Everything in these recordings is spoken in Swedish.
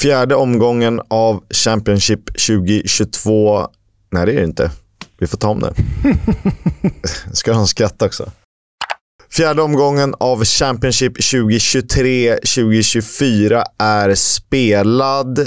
Fjärde omgången av Championship 2022. Nej, det är det inte. Vi får ta om det. Ska han skratta också? Fjärde omgången av Championship 2023-2024 är spelad. Eh,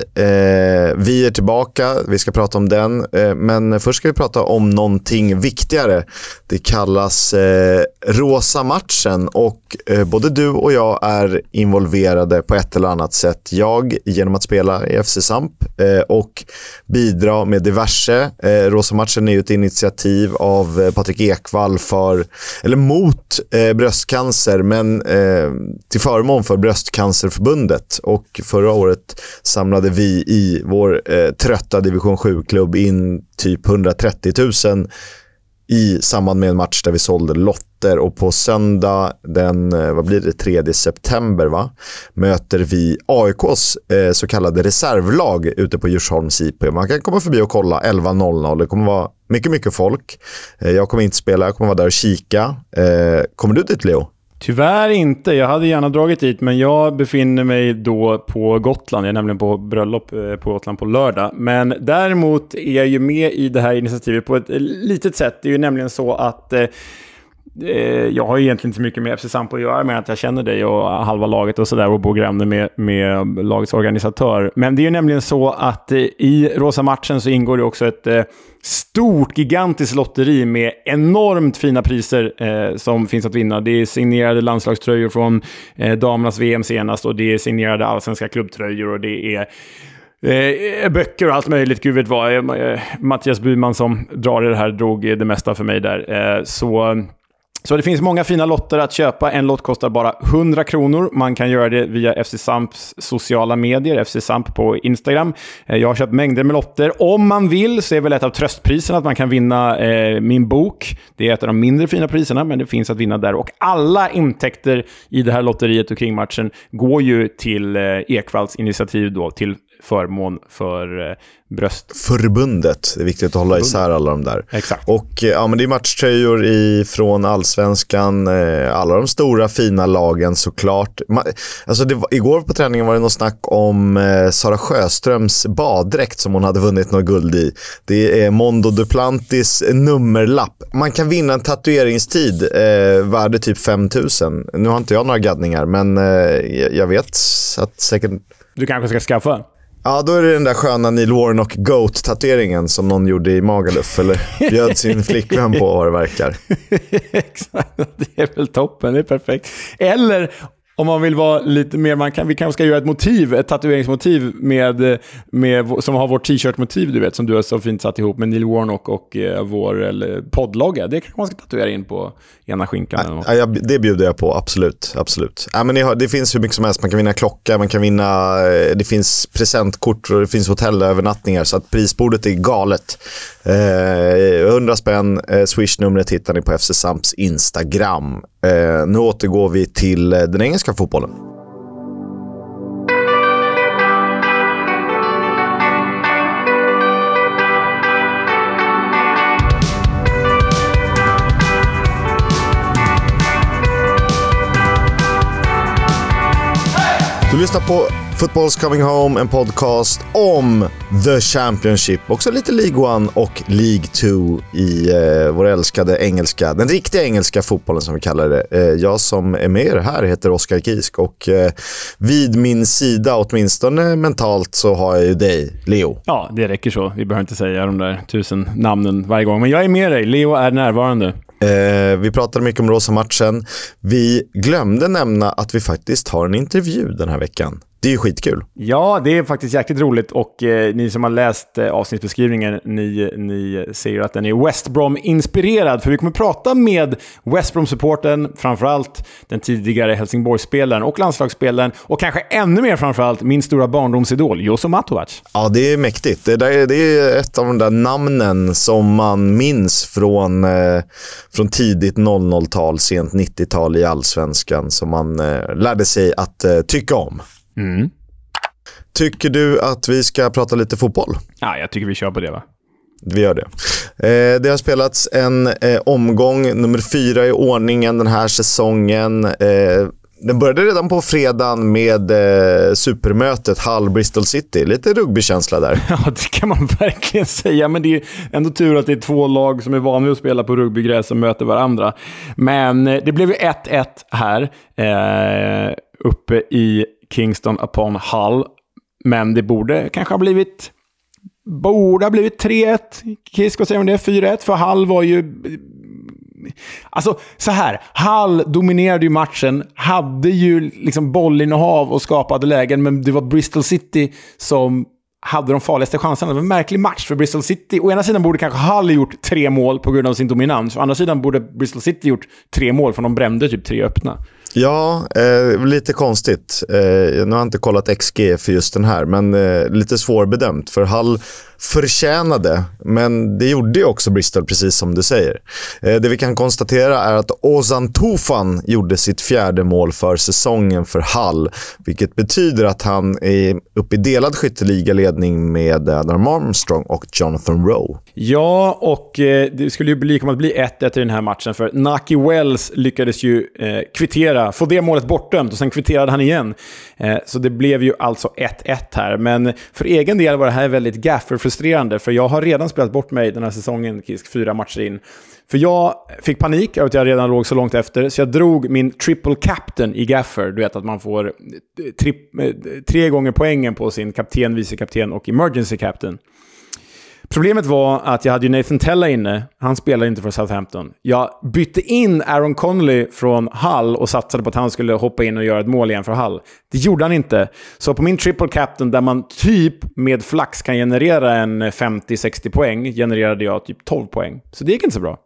vi är tillbaka, vi ska prata om den. Eh, men först ska vi prata om någonting viktigare. Det kallas eh, Rosa matchen och eh, både du och jag är involverade på ett eller annat sätt. Jag genom att spela i FC Samp eh, och bidra med diverse. Eh, Rosa matchen är ju ett initiativ av eh, Patrik Ekwall för, eller mot eh, bröstcancer, men eh, till förmån för Bröstcancerförbundet. Och förra året samlade vi i vår eh, trötta division 7-klubb in typ 130 000 i samband med en match där vi sålde lotter och på söndag den, eh, vad blir det, 3 september va? möter vi AIKs eh, så kallade reservlag ute på Djursholms IP. Man kan komma förbi och kolla 11.00. Det kommer vara mycket, mycket folk. Eh, jag kommer inte spela, jag kommer vara där och kika. Eh, kommer du dit Leo? Tyvärr inte. Jag hade gärna dragit dit, men jag befinner mig då på Gotland. Jag är nämligen på bröllop eh, på Gotland på lördag. Men däremot är jag ju med i det här initiativet på ett litet sätt. Det är ju nämligen så att Eh, Eh, jag har egentligen inte så mycket med FC Sampo att göra, men att jag känner dig och halva laget och sådär och bor granne med, med lagets organisatör. Men det är ju nämligen så att eh, i Rosa matchen så ingår det också ett eh, stort, gigantiskt lotteri med enormt fina priser eh, som finns att vinna. Det är signerade landslagströjor från eh, damernas VM senast och det är signerade allsvenska klubbtröjor och det är Eh, böcker och allt möjligt, gud vet vad. Eh, Mattias Byman som drar i det här drog det mesta för mig där. Eh, så så det finns många fina lotter att köpa. En lott kostar bara 100 kronor. Man kan göra det via FC Samps sociala medier, FC Samp på Instagram. Eh, jag har köpt mängder med lotter. Om man vill så är väl ett av tröstpriserna att man kan vinna eh, min bok. Det är ett av de mindre fina priserna, men det finns att vinna där. Och alla intäkter i det här lotteriet och kring matchen går ju till eh, Ekvalls initiativ då, till förmån för eh, bröstförbundet. Det är viktigt att hålla isär alla de där. Exakt. Och eh, ja, men det är matchtröjor från allsvenskan, eh, alla de stora fina lagen såklart. Alltså det, igår på träningen var det något snack om Sara Sjöströms baddräkt som hon hade vunnit något guld i. Det är Mondo Duplantis nummerlapp. Man kan vinna en tatueringstid eh, värde typ 5000. Nu har inte jag några gaddningar, men eh, jag vet att säkert... Du kanske ska skaffa? Ja, då är det den där sköna Neil Warnock Goat-tatueringen som någon gjorde i Magaluf, eller bjöd sin flickvän på vad det verkar. Exakt, det är väl toppen, det är perfekt. Eller om man vill vara lite mer, man kan, vi kanske ska göra ett motiv, ett tatueringsmotiv med, med, som har vårt t-shirt-motiv, du vet, som du har så fint satt ihop med Neil Warnock och eh, vår eller, poddlogga. Det kanske man ska tatuera in på ena skinkan. Ja, ja, det bjuder jag på, absolut. absolut. Ja, men det, det, finns hur mycket som helst. Man kan vinna klocka, man kan vinna, eh, det finns presentkort och det finns hotellövernattningar. Så att prisbordet är galet. Eh, 100 spänn, eh, swish-numret hittar ni på FC Samps Instagram. Eh, nu återgår vi till eh, den engelska fotbollen. Du lyssnar på Football's Coming Home, en podcast om The Championship. Också lite League 1 och League 2 i eh, vår älskade engelska, den riktiga engelska fotbollen som vi kallar det. Eh, jag som är med er här heter Oskar Kisk och eh, vid min sida, åtminstone mentalt, så har jag ju dig, Leo. Ja, det räcker så. Vi behöver inte säga de där tusen namnen varje gång. Men jag är med dig. Leo är närvarande. Eh, vi pratade mycket om rosa matchen. Vi glömde nämna att vi faktiskt har en intervju den här veckan. Det är ju skitkul. Ja, det är faktiskt jäkligt roligt och eh, ni som har läst eh, avsnittsbeskrivningen, ni, ni ser ju att den är West Brom-inspirerad. För vi kommer prata med West Brom-supporten, framförallt den tidigare Helsingborgsspelaren och landslagsspelaren och kanske ännu mer framförallt min stora barndomsidol, Joso Matovac. Ja, det är mäktigt. Det, där, det är ett av de där namnen som man minns från, eh, från tidigt 00-tal, sent 90-tal i allsvenskan som man eh, lärde sig att eh, tycka om. Mm. Tycker du att vi ska prata lite fotboll? Ja, jag tycker vi kör på det va? Vi gör det. Eh, det har spelats en eh, omgång, nummer fyra i ordningen den här säsongen. Eh, Den började redan på fredagen med eh, supermötet Hull-Bristol City. Lite rugbykänsla där. Ja, det kan man verkligen säga. Men det är ändå tur att det är två lag som är vana att spela på rugbygräs som möter varandra. Men det blev ju 1-1 här, eh, uppe i Kingston upon Hull. Men det borde kanske ha blivit borde ha blivit 3-1. Kisk, vad säger om det? 4-1? För Hall var ju... Alltså, så här. Hall dominerade ju matchen, hade ju liksom bollinnehav och skapade lägen, men det var Bristol City som hade de farligaste chanserna. Det var en märklig match för Bristol City. Å ena sidan borde kanske Hull gjort tre mål på grund av sin dominans. Å andra sidan borde Bristol City gjort tre mål, för de brände typ tre öppna. Ja, eh, lite konstigt. Eh, nu har jag inte kollat XG för just den här, men eh, lite svårbedömt. För Hall förtjänade, men det gjorde ju också Bristol, precis som du säger. Eh, det vi kan konstatera är att Ozan Tufan gjorde sitt fjärde mål för säsongen för Hall, vilket betyder att han är uppe i delad skytteligaledning med Adam Armstrong och Jonathan Rowe. Ja, och eh, det skulle ju bli, komma att bli 1-1 i den här matchen, för Naki Wells lyckades ju eh, kvittera, få det målet bortdömt och sen kvitterade han igen. Så det blev ju alltså 1-1 här, men för egen del var det här väldigt gaffer frustrerande, för jag har redan spelat bort mig den här säsongen, Kisk, fyra matcher in. För jag fick panik över att jag redan låg så långt efter, så jag drog min triple captain i Gaffer. Du vet att man får eh, tri eh, tre gånger poängen på sin kapten, vice kapten och emergency captain. Problemet var att jag hade ju Nathan Tella inne. Han spelar inte för Southampton. Jag bytte in Aaron Connolly från Hull och satsade på att han skulle hoppa in och göra ett mål igen för Hull. Det gjorde han inte. Så på min triple captain, där man typ med flax kan generera en 50-60 poäng, genererade jag typ 12 poäng. Så det gick inte så bra.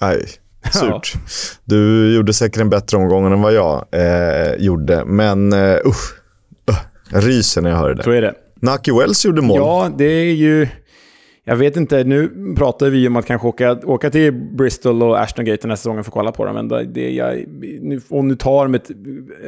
Nej, surt. Ja. Du gjorde säkert en bättre omgång än vad jag eh, gjorde, men uh. Uh, ryser när jag hör det. Så är det. Naki Wells gjorde mål. Ja, det är ju... Jag vet inte, nu pratar vi om att kanske åka, åka till Bristol och Ashton Gate den här säsongen för att kolla på dem. Men det, jag, nu, och nu tar de ett,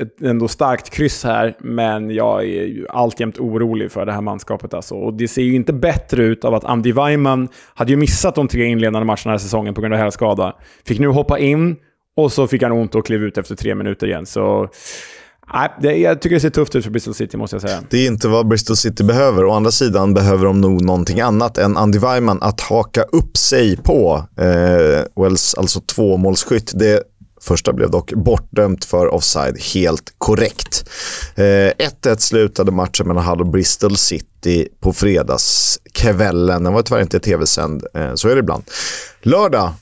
ett ändå starkt kryss här, men jag är ju alltjämt orolig för det här manskapet. Alltså. Och det ser ju inte bättre ut av att Andy Weimann hade ju missat de tre inledande matcherna den här säsongen på grund av hälskada. Fick nu hoppa in och så fick han ont och klev ut efter tre minuter igen. Så Nej, det, jag tycker det ser tufft ut för Bristol City, måste jag säga. Det är inte vad Bristol City behöver. Å andra sidan behöver de nog någonting annat än Andy Weimann att haka upp sig på. Eh, Wells, alltså tvåmålsskytt. Det första blev dock bortdömt för offside, helt korrekt. 1-1 eh, slutade matchen mellan Hull och Bristol City på fredagskvällen. Den var tyvärr inte tv-sänd, eh, så är det ibland. Lördag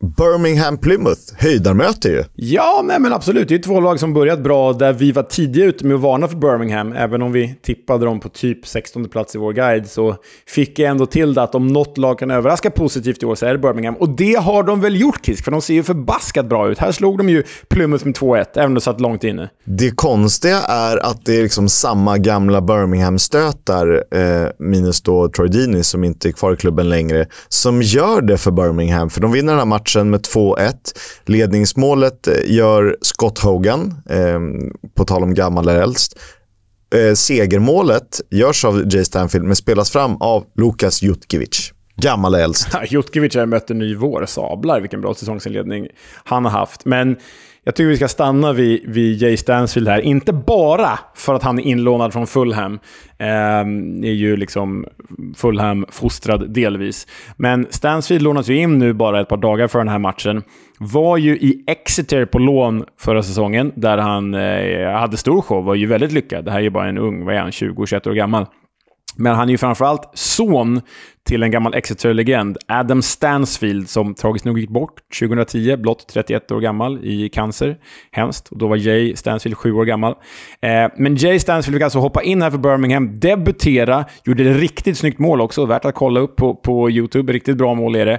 Birmingham Plymouth, höjdarmöte ju. Ja, nej men absolut. Det är två lag som börjat bra där vi var tidiga ute med att varna för Birmingham. Även om vi tippade dem på typ 16 plats i vår guide så fick jag ändå till det att om något lag kan överraska positivt i år så är det Birmingham. Och det har de väl gjort Kisk, för de ser ju förbaskat bra ut. Här slog de ju Plymouth med 2-1, även om det satt långt inne. Det konstiga är att det är liksom samma gamla Birmingham-stötar, eh, minus då Troy Deeney som inte är kvar i klubben längre, som gör det för Birmingham. För de vinner den här matchen matchen med 2-1. Ledningsmålet eh, gör Scott Hogan, eh, på tal om gammal eller äldst. Eh, segermålet görs av Jay Stanfield men spelas fram av Lukas Jutkiewicz. Gammal äldst. Jutkiewicz har mött en ny vår. Sablar vilken bra säsongsinledning han har haft. Men jag tycker vi ska stanna vid, vid Jay Stansfield här. Inte bara för att han är inlånad från Fulham. Eh, är ju liksom Fulham-fostrad delvis. Men Stansfield lånas ju in nu bara ett par dagar för den här matchen. Var ju i Exeter på lån förra säsongen, där han eh, hade stor show. Var ju väldigt lyckad. Det här är ju bara en ung, vad är han, 20-21 år gammal. Men han är ju framförallt son till en gammal Exeter-legend, Adam Stansfield, som tragiskt nog gick bort 2010, blott 31 år gammal, i cancer. Hemskt. Och då var Jay Stansfield sju år gammal. Eh, men Jay Stansfield fick alltså hoppa in här för Birmingham, debutera, gjorde ett riktigt snyggt mål också, värt att kolla upp på, på YouTube. Riktigt bra mål är det.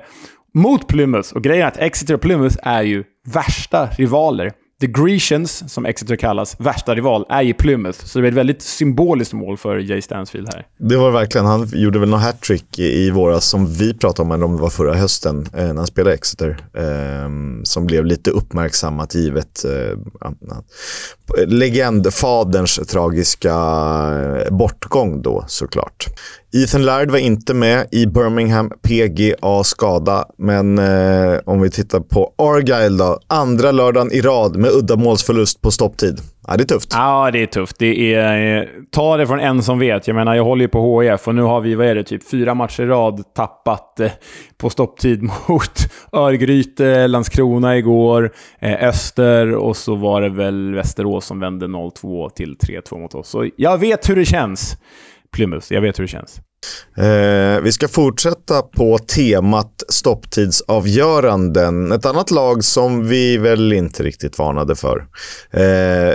Mot Plymouth. Och grejen är att Exeter och Plymouth är ju värsta rivaler. The Grecians, som Exeter kallas, värsta rival, är i Plymouth. Så det blir ett väldigt symboliskt mål för Jay Stansfield här. Det var verkligen, han gjorde väl något hattrick i, våras som vi pratade om, eller om det var förra hösten, eh, när han spelade Exeter. Eh, som blev lite uppmärksammat givet eh, legendfaderns tragiska eh, bortgång då såklart. Ethan Laird var inte med i Birmingham PGA skada, men eh, om vi tittar på Argyle då. Andra lördagen i rad med uddamålsförlust på stopptid. Ja, det är tufft. Ja, det är tufft. Det är, eh, ta det från en som vet. Jag menar, jag håller ju på HIF och nu har vi, vad är det, typ fyra matcher i rad tappat eh, på stopptid mot Örgryte, Landskrona igår, eh, Öster och så var det väl Västerås som vände 0-2 till 3-2 mot oss. Så jag vet hur det känns. Plymouth, jag vet hur det känns. Eh, vi ska fortsätta på temat stopptidsavgöranden. Ett annat lag som vi väl inte riktigt varnade för. Eh,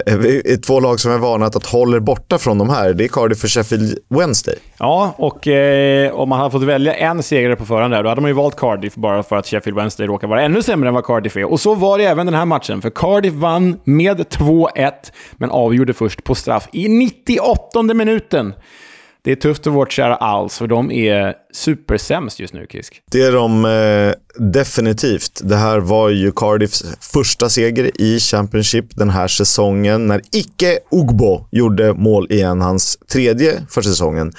två lag som har varnat att hålla borta från de här. Det är Cardiff och Sheffield Wednesday. Ja, och eh, om man hade fått välja en segrare på förhand där, då hade man ju valt Cardiff bara för att Sheffield Wednesday råkar vara ännu sämre än vad Cardiff är. Och så var det även den här matchen, för Cardiff vann med 2-1, men avgjorde först på straff i 98 minuten. Det är tufft för vårt kära Alls, för de är supersämst just nu, Kisk. Det är de eh, definitivt. Det här var ju Cardiffs första seger i Championship den här säsongen när Icke Ogbo gjorde mål igen, hans tredje för säsongen.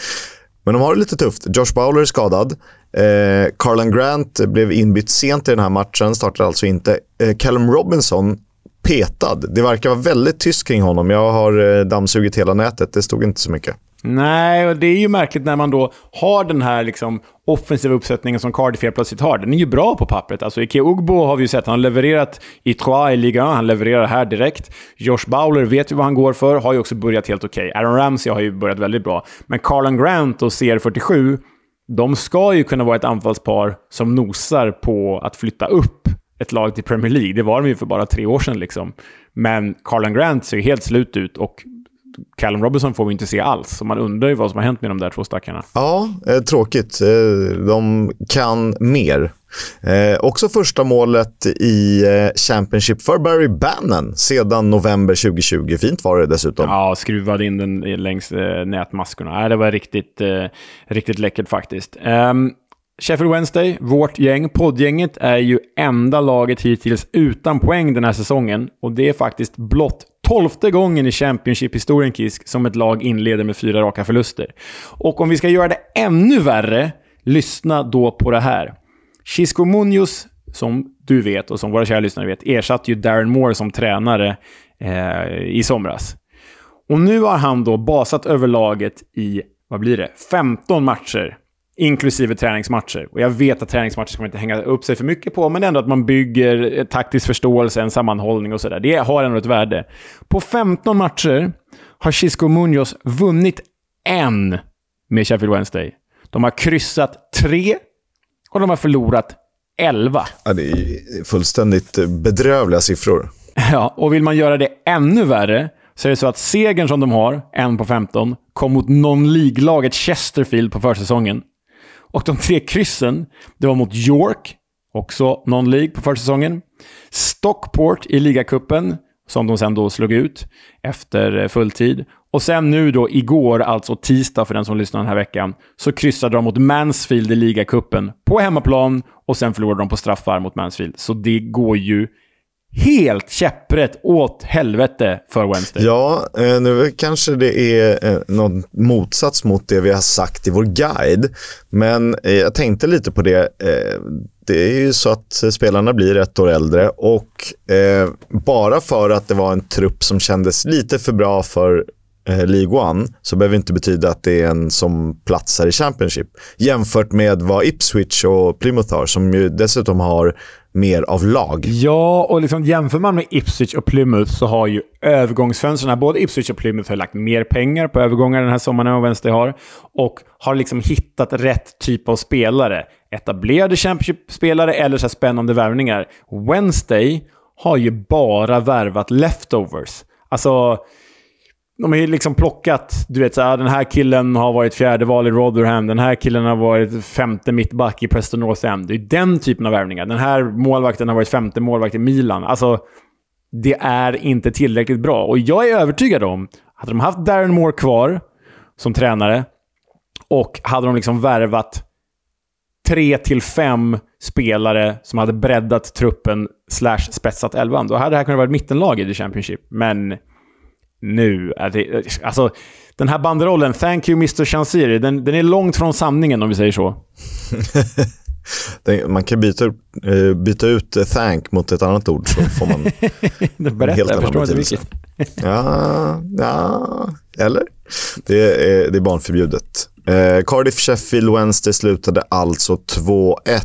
Men de har det lite tufft. Josh Bowler är skadad. Eh, Carlan Grant blev inbytt sent i den här matchen, startade alltså inte. Eh, Callum Robinson petad. Det verkar vara väldigt tyst kring honom. Jag har eh, dammsugit hela nätet. Det stod inte så mycket. Nej, och det är ju märkligt när man då har den här liksom offensiva uppsättningen som Cardiff helt plötsligt har. Den är ju bra på pappret. Alltså Ike Ugbo har vi ju sett, han har levererat i Troyes i Liga han levererar här direkt. Josh Bowler vet vi vad han går för, har ju också börjat helt okej. Okay. Aaron Ramsey har ju börjat väldigt bra. Men Carlan Grant och CR47, de ska ju kunna vara ett anfallspar som nosar på att flytta upp ett lag till Premier League. Det var de ju för bara tre år sedan liksom. Men Carlan Grant ser ju helt slut ut och Callum Robinson får vi inte se alls. Så man undrar ju vad som har hänt med de där två stackarna. Ja, eh, tråkigt. Eh, de kan mer. Eh, också första målet i eh, Championship för Barry Bannon sedan november 2020. Fint var det dessutom. Ja, skruvade in den längs eh, nätmaskorna. det var riktigt, eh, riktigt läckert faktiskt. Um, Sheffield Wednesday, vårt gäng, poddgänget, är ju enda laget hittills utan poäng den här säsongen. Och det är faktiskt blott tolfte gången i Championship-historien, Kisk, som ett lag inleder med fyra raka förluster. Och om vi ska göra det ännu värre, lyssna då på det här. Chisco Munoz, som du vet och som våra kära lyssnare vet, ersatte ju Darren Moore som tränare eh, i somras. Och nu har han då basat över laget i, vad blir det, 15 matcher Inklusive träningsmatcher. Och jag vet att träningsmatcher ska man inte hänga upp sig för mycket på, men ändå att man bygger taktisk förståelse, en sammanhållning och sådär. Det har ändå ett värde. På 15 matcher har Chisco Munoz vunnit en med Sheffield Wednesday. De har kryssat tre och de har förlorat 11. Ja, det är fullständigt bedrövliga siffror. Ja, och vill man göra det ännu värre så är det så att segern som de har, en på 15, kom mot non-League-laget Chesterfield på försäsongen. Och de tre kryssen, det var mot York, också non-League på försäsongen. Stockport i ligacupen, som de sen då slog ut efter eh, fulltid. Och sen nu då igår, alltså tisdag för den som lyssnar den här veckan, så kryssade de mot Mansfield i ligacupen på hemmaplan och sen förlorade de på straffar mot Mansfield. Så det går ju helt käpprätt åt helvete för Wednesday. Ja, eh, nu kanske det är eh, någon motsats mot det vi har sagt i vår guide. Men eh, jag tänkte lite på det. Det är ju så att spelarna blir ett år äldre och bara för att det var en trupp som kändes lite för bra för Eh, League One så behöver inte betyda att det är en som platsar i Championship. Jämfört med vad Ipswich och Plymouth har, som ju dessutom har mer av lag. Ja, och liksom jämför man med Ipswich och Plymouth så har ju övergångsfönstren, både Ipswich och Plymouth har lagt mer pengar på övergångar den här sommaren än vad Wednesday har. Och har liksom hittat rätt typ av spelare. Etablerade Championship-spelare eller så spännande värvningar. Wednesday har ju bara värvat leftovers. Alltså de har ju liksom plockat, du vet, så här, ah, den här killen har varit fjärde val i Rotherham, den här killen har varit femte mittback i Preston North End. Det är den typen av värvningar. Den här målvakten har varit femte målvakt i Milan. Alltså, det är inte tillräckligt bra. Och jag är övertygad om, hade de haft Darren Moore kvar som tränare och hade de liksom värvat tre till fem spelare som hade breddat truppen slash spetsat elvan, då hade det här kunnat vara ett mittenlag i The Championship. Men nu. Alltså, den här banderollen, “Thank you Mr. Chansiri”, den, den är långt från sanningen om vi säger så. Man kan byta, eh, byta ut thank mot ett annat ord så får man Berätta, helt jag inte vilket. ja, ja, eller? Det är, det är barnförbjudet. Eh, Cardiff Sheffield Wednesday slutade alltså 2-1.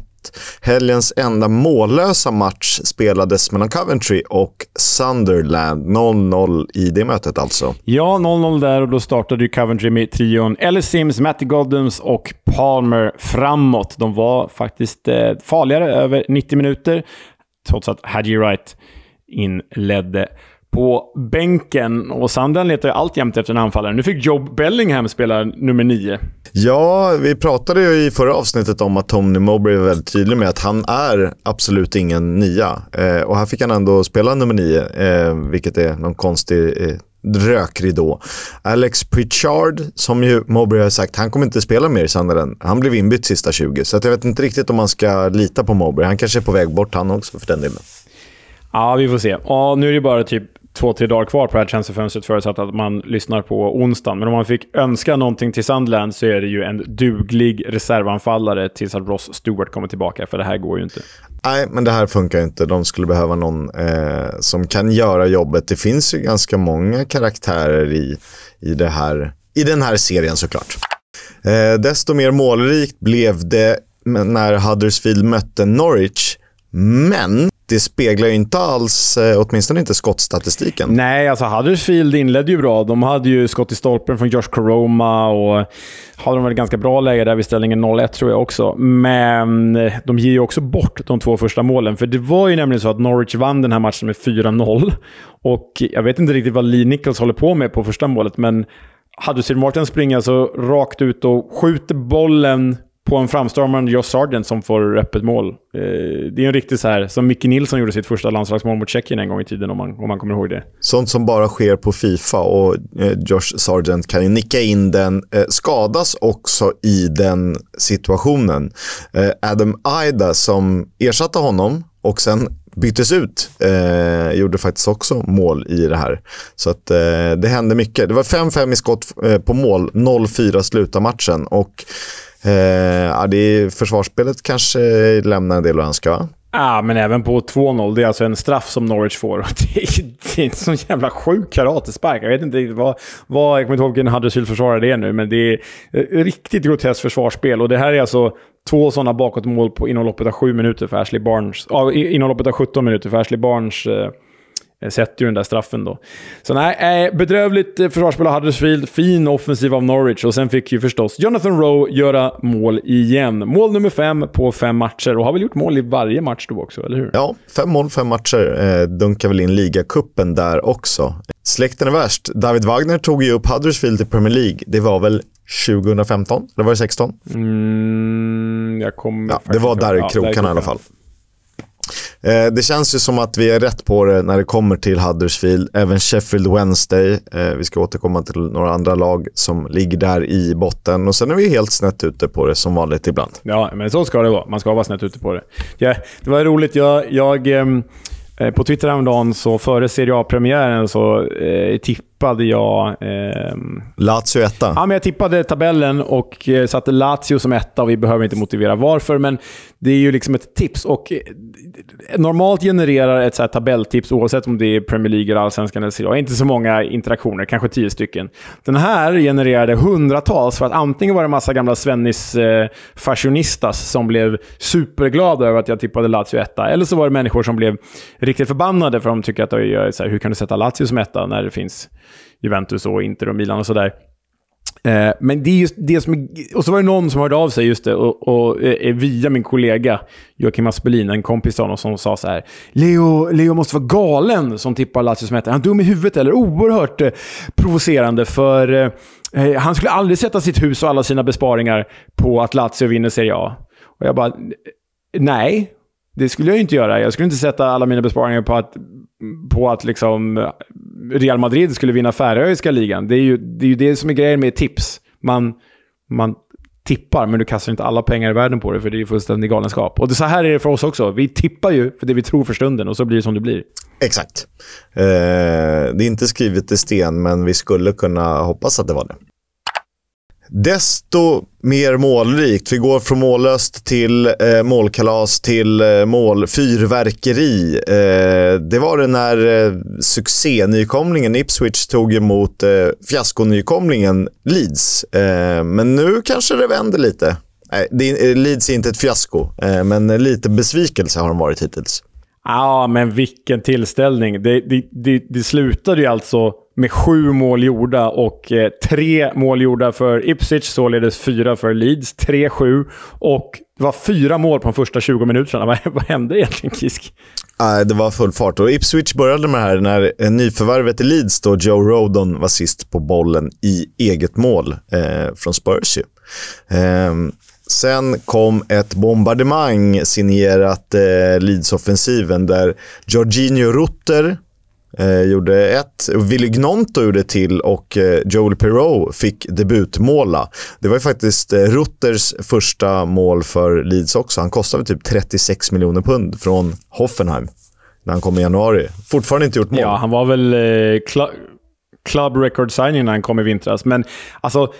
Helgens enda mållösa match spelades mellan Coventry och Sunderland. 0-0 i det mötet alltså. Ja, 0-0 där och då startade ju Coventry med trion Ellis Sims, Matty Goddams och Palmer framåt. De var faktiskt eh, farligare över 90 minuter, trots att Hadji Wright inledde på bänken. Och Sandern letar ju alltjämt efter en anfallare. Nu fick Job Bellingham spela nummer nio. Ja, vi pratade ju i förra avsnittet om att Tony Mowbray var väldigt tydlig med att han är absolut ingen nia. Eh, och här fick han ändå spela nummer nio, eh, vilket är någon konstig eh, rökridå. Alex Pritchard, som ju Mowbray har sagt, han kommer inte spela mer i Sanderen. Han blev inbytt sista 20, så jag vet inte riktigt om man ska lita på Mowbray. Han kanske är på väg bort han också för den delen. Ja, vi får se. Och nu är det bara typ två, tre dagar kvar på det här transferfönstret förutsatt att man lyssnar på onsdagen. Men om man fick önska någonting till Sandland så är det ju en duglig reservanfallare tills att Ross Stewart kommer tillbaka, för det här går ju inte. Nej, men det här funkar inte. De skulle behöva någon eh, som kan göra jobbet. Det finns ju ganska många karaktärer i, i, det här, i den här serien såklart. Eh, desto mer målrikt blev det när Huddersfield mötte Norwich. Men det speglar ju inte alls, eh, åtminstone inte skottstatistiken. Nej, alltså Huddersfield inledde ju bra. De hade ju skott i stolpen från Josh Coroma och hade de väl ganska bra läge där vid ställningen 0-1 tror jag också. Men eh, de ger ju också bort de två första målen. För det var ju nämligen så att Norwich vann den här matchen med 4-0. Och jag vet inte riktigt vad Lee Nichols håller på med på första målet, men Huddersfield Martin springer alltså rakt ut och skjuter bollen på en framstormande Josh Sargent som får öppet mål. Eh, det är en riktig så här, som Micke Nilsson gjorde sitt första landslagsmål mot Tjeckien en gång i tiden, om man, om man kommer ihåg det. Sånt som bara sker på Fifa och eh, Josh Sargent kan ju nicka in den, eh, skadas också i den situationen. Eh, Adam Aida som ersatte honom och sen byttes ut. Eh, gjorde faktiskt också mål i det här. Så att eh, det hände mycket. Det var 5-5 i skott eh, på mål, 0-4 slutar matchen. Och Eh, ja, det är, försvarsspelet kanske lämnar en del att önska, va? Ja, men även på 2-0. Det är alltså en straff som Norwich får. Det är, det är en sån jävla sjuk karatespark. Jag vet inte riktigt vad, vad... Jag kommer inte ihåg vilken Huddersfield-försvarare det är nu, men det är eh, riktigt groteskt försvarsspel. Och det här är alltså två sådana bakåtmål på inom loppet av 7 minuter för Ashley Barnes. Ah, inom loppet av 17 minuter för Ashley Barnes. Eh, sätter ju den där straffen då. Så nej, eh, bedrövligt eh, försvarsspel av Huddersfield, fin offensiv av Norwich och sen fick ju förstås Jonathan Rowe göra mål igen. Mål nummer fem på fem matcher och har väl gjort mål i varje match då också, eller hur? Ja, fem mål, fem matcher. Eh, dunkar väl in ligacupen där också. Släkten är värst. David Wagner tog ju upp Huddersfield i Premier League. Det var väl 2015? Eller var det 16? Mm, jag kommer ja, Det var där i krokarna ja, i alla fall. Eh, det känns ju som att vi är rätt på det när det kommer till Huddersfield. Även Sheffield Wednesday. Eh, vi ska återkomma till några andra lag som ligger där i botten. Och sen är vi helt snett ute på det som vanligt ibland. Ja, men så ska det vara. Man ska vara snett ute på det. Ja, det var roligt. Jag... jag ehm, eh, på Twitter häromdagen, så före Serie A-premiären, så eh, tippade jag... Eh, Lazio etta? Ja, men jag tippade tabellen och eh, satte Lazio som etta och vi behöver inte motivera varför, men det är ju liksom ett tips. Och eh, normalt genererar ett så här tabelltips, oavsett om det är Premier League, eller Allsvenskan eller Serie inte så många interaktioner, kanske tio stycken. Den här genererade hundratals, för att antingen var det en massa gamla Svennis eh, fashionistas som blev superglada över att jag tippade Lazio etta, eller så var det människor som blev riktigt förbannade för de tycker att så här, hur kan du sätta Lazio som etta när det finns Juventus och Inter och Milan och sådär. Eh, men det är just det som är, Och så var det någon som hörde av sig just det, och, och eh, eh via min kollega Joakim Aspelin, en kompis till honom, som sa så här. Leo, Leo måste vara galen som tippar Lazio som heter. Han dum i huvudet eller? Oerhört eh, provocerande för eh, eh, han skulle aldrig sätta sitt hus och alla sina besparingar på att Lazio vinner Serie A. Och jag bara, nej, det skulle jag inte göra. Jag skulle inte sätta alla mina besparingar på att, på att liksom eh, Real Madrid skulle vinna färöiska ligan. Det är, ju, det är ju det som är grejen med tips. Man, man tippar, men du kastar inte alla pengar i världen på det, för det är ju fullständig galenskap. Och det, så här är det för oss också. Vi tippar ju för det vi tror för stunden och så blir det som det blir. Exakt. Eh, det är inte skrivet i sten, men vi skulle kunna hoppas att det var det desto mer målrikt. Vi går från mållöst till eh, målkalas till eh, målfyrverkeri. Eh, det var det när eh, succénykomlingen Ipswich tog emot eh, fiaskonykomlingen Leeds. Eh, men nu kanske det vänder lite. Nej, det, eh, Leeds är inte ett fiasko, eh, men lite besvikelse har de varit hittills. Ja, men vilken tillställning. Det, det, det, det slutade ju alltså med sju mål gjorda och eh, tre mål gjorda för Ipswich, således fyra för Leeds. 3-7 och det var fyra mål på de första 20 minuterna. Vad, vad hände egentligen, Kisk? Nej, det var full fart. Och Ipswich började med det här när eh, nyförvärvet i Leeds, då Joe Rodon, var sist på bollen i eget mål eh, från Spurs. Eh, Sen kom ett bombardemang signerat eh, Leeds-offensiven där Jorginho Rutter eh, gjorde ett, Willy Gnonto gjorde till och eh, Joel Perreault fick debutmåla. Det var ju faktiskt eh, Rutters första mål för Leeds också. Han kostade typ 36 miljoner pund från Hoffenheim när han kom i januari. Fortfarande inte gjort mål. Ja, han var väl eh, cl club record signing när han kom i vintras. Men alltså,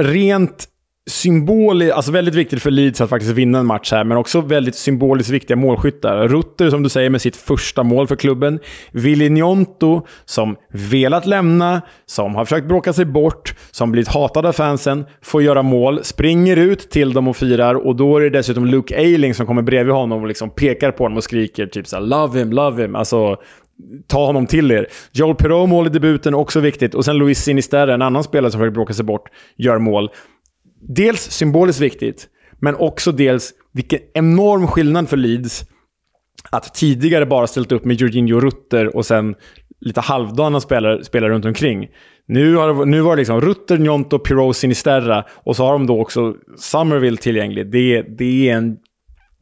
rent symboliskt, alltså väldigt viktigt för Leeds att faktiskt vinna en match här, men också väldigt symboliskt viktiga målskyttar. Rutter, som du säger, med sitt första mål för klubben. Willy Gnonto, som velat lämna, som har försökt bråka sig bort, som blivit hatad av fansen, får göra mål, springer ut till dem och firar och då är det dessutom Luke Ayling som kommer bredvid honom och liksom pekar på honom och skriker typ såhär “Love him, love him”. Alltså, ta honom till er. Joel Perreault mål i debuten, också viktigt. Och sen Luis Sinisterra, en annan spelare som försöker bråka sig bort, gör mål dels symboliskt viktigt, men också dels vilken enorm skillnad för Leeds att tidigare bara ställt upp med Jorginho Rutter och sen lite halvdana spelare, spelare runt omkring. Nu, har, nu var det liksom Rutter, Njonto, Pirou, Sinisterra och så har de då också Summerville tillgänglig. Det, det är en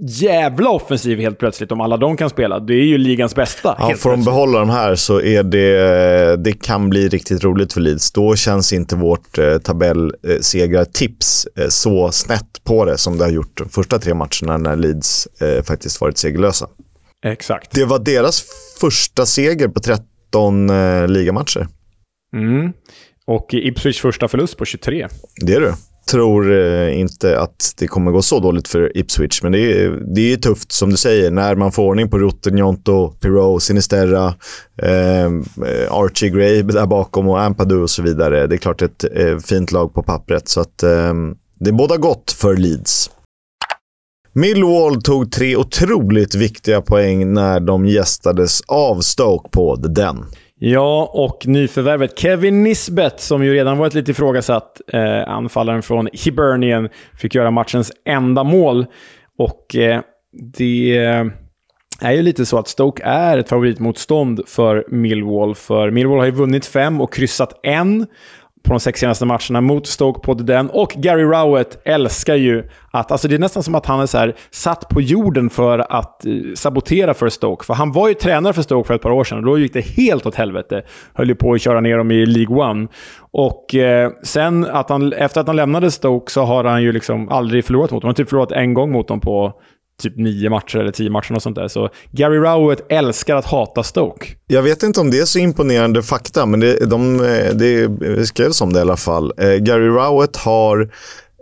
jävla offensiv helt plötsligt om alla de kan spela. Det är ju ligans bästa. Ja, får de behålla de här så är det, det kan bli riktigt roligt för Leeds. Då känns inte vårt eh, tabellsegrartips eh, så snett på det som det har gjort de första tre matcherna när Leeds eh, faktiskt varit segerlösa. Exakt. Det var deras första seger på 13 eh, ligamatcher. Mm. Och Ipswich första förlust på 23. Det är du tror eh, inte att det kommer gå så dåligt för Ipswich, men det är, det är tufft som du säger. När man får ordning på Rutten, Jonto, Pirou, Sinisterra, ehm, eh, Archie Gray där bakom och Ampadu och så vidare. Det är klart ett eh, fint lag på pappret, så att eh, det båda gott för Leeds. Millwall tog tre otroligt viktiga poäng när de gästades av Stoke på The Den. Ja, och nyförvärvet Kevin Nisbet, som ju redan varit lite ifrågasatt, eh, anfallaren från Hibernian, fick göra matchens enda mål. Och eh, det eh, är ju lite så att Stoke är ett favoritmotstånd för Millwall. För Millwall har ju vunnit fem och kryssat en på de sex senaste matcherna mot Stoke på den. Och Gary Rowett älskar ju att... Alltså det är nästan som att han är så här, satt på jorden för att eh, sabotera för Stoke. För han var ju tränare för Stoke för ett par år sedan och då gick det helt åt helvete. Höll ju på att köra ner dem i League One. Och eh, sen, att han, efter att han lämnade Stoke, så har han ju liksom aldrig förlorat mot dem. Han har typ förlorat en gång mot dem på typ nio matcher eller tio matcher och sånt där. Så Gary Rowett älskar att hata Stoke. Jag vet inte om det är så imponerande fakta, men det, de, det skrevs om det i alla fall. Eh, Gary Rowett har,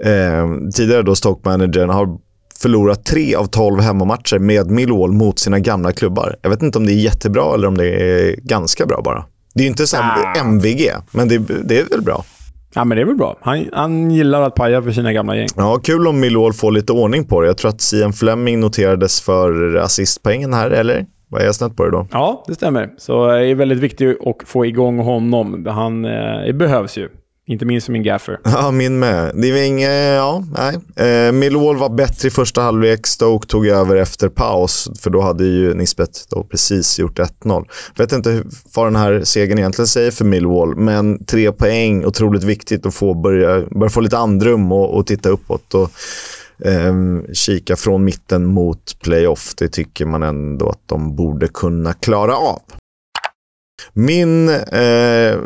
eh, tidigare då Stoke-managern, har förlorat tre av tolv hemmamatcher med Millwall mot sina gamla klubbar. Jag vet inte om det är jättebra eller om det är ganska bra bara. Det är ju inte som ah. MVG, men det, det är väl bra. Ja, men det är väl bra. Han, han gillar att paja för sina gamla gäng. Ja, kul om Millwall får lite ordning på det. Jag tror att Sian Fleming noterades för assistpoängen här, eller? Vad är jag snett på det då? Ja, det stämmer. Så det är väldigt viktigt att få igång honom. Han eh, behövs ju. Inte minst för min gaffer. Ja, min med. Det var inget, ja, nej. Eh, Millwall var bättre i första halvlek. Stoke tog över efter paus, för då hade ju Nisbet då precis gjort 1-0. Jag vet inte vad den här segern egentligen säger för Millwall, men tre poäng, otroligt viktigt att få börja, börja få lite andrum och, och titta uppåt. Och, eh, kika från mitten mot playoff. Det tycker man ändå att de borde kunna klara av. Min eh,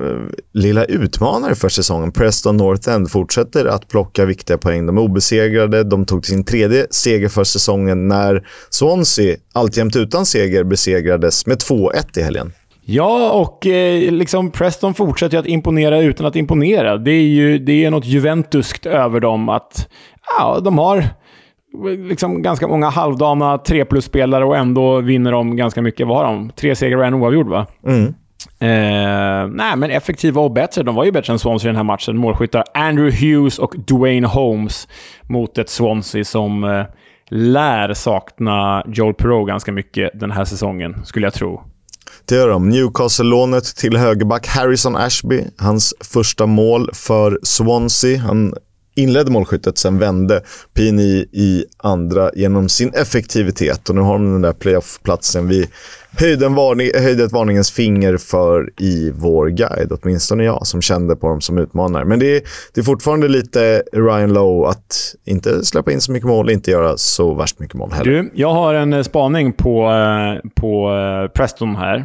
lilla utmanare för säsongen, Preston North End, fortsätter att plocka viktiga poäng. De är obesegrade. De tog sin tredje seger för säsongen när Swansea, alltjämt utan seger, besegrades med 2-1 i helgen. Ja, och eh, liksom Preston fortsätter att imponera utan att imponera. Det är ju det är något Juventuskt över dem att ja, de har liksom ganska många halvdana 3 plus-spelare och ändå vinner de ganska mycket. Vad har de? Tre segrar och en oavgjord, va? Mm. Eh, nej, men effektiva och bättre. De var ju bättre än Swansea i den här matchen. Målskyttar Andrew Hughes och Dwayne Holmes mot ett Swansea som eh, lär sakna Joel Perreault ganska mycket den här säsongen, skulle jag tro. Det gör de. Newcastle-lånet till högerback Harrison Ashby. Hans första mål för Swansea. Han inledde målskyttet, sen vände Pini i andra genom sin effektivitet. Och nu har de den där playoff-platsen vi höjde, varning, höjde ett varningens finger för i vår guide. Åtminstone jag som kände på dem som utmanare. Men det är, det är fortfarande lite Ryan Lowe att inte släppa in så mycket mål, inte göra så värst mycket mål heller. Du, jag har en eh, spaning på, eh, på eh, Preston här.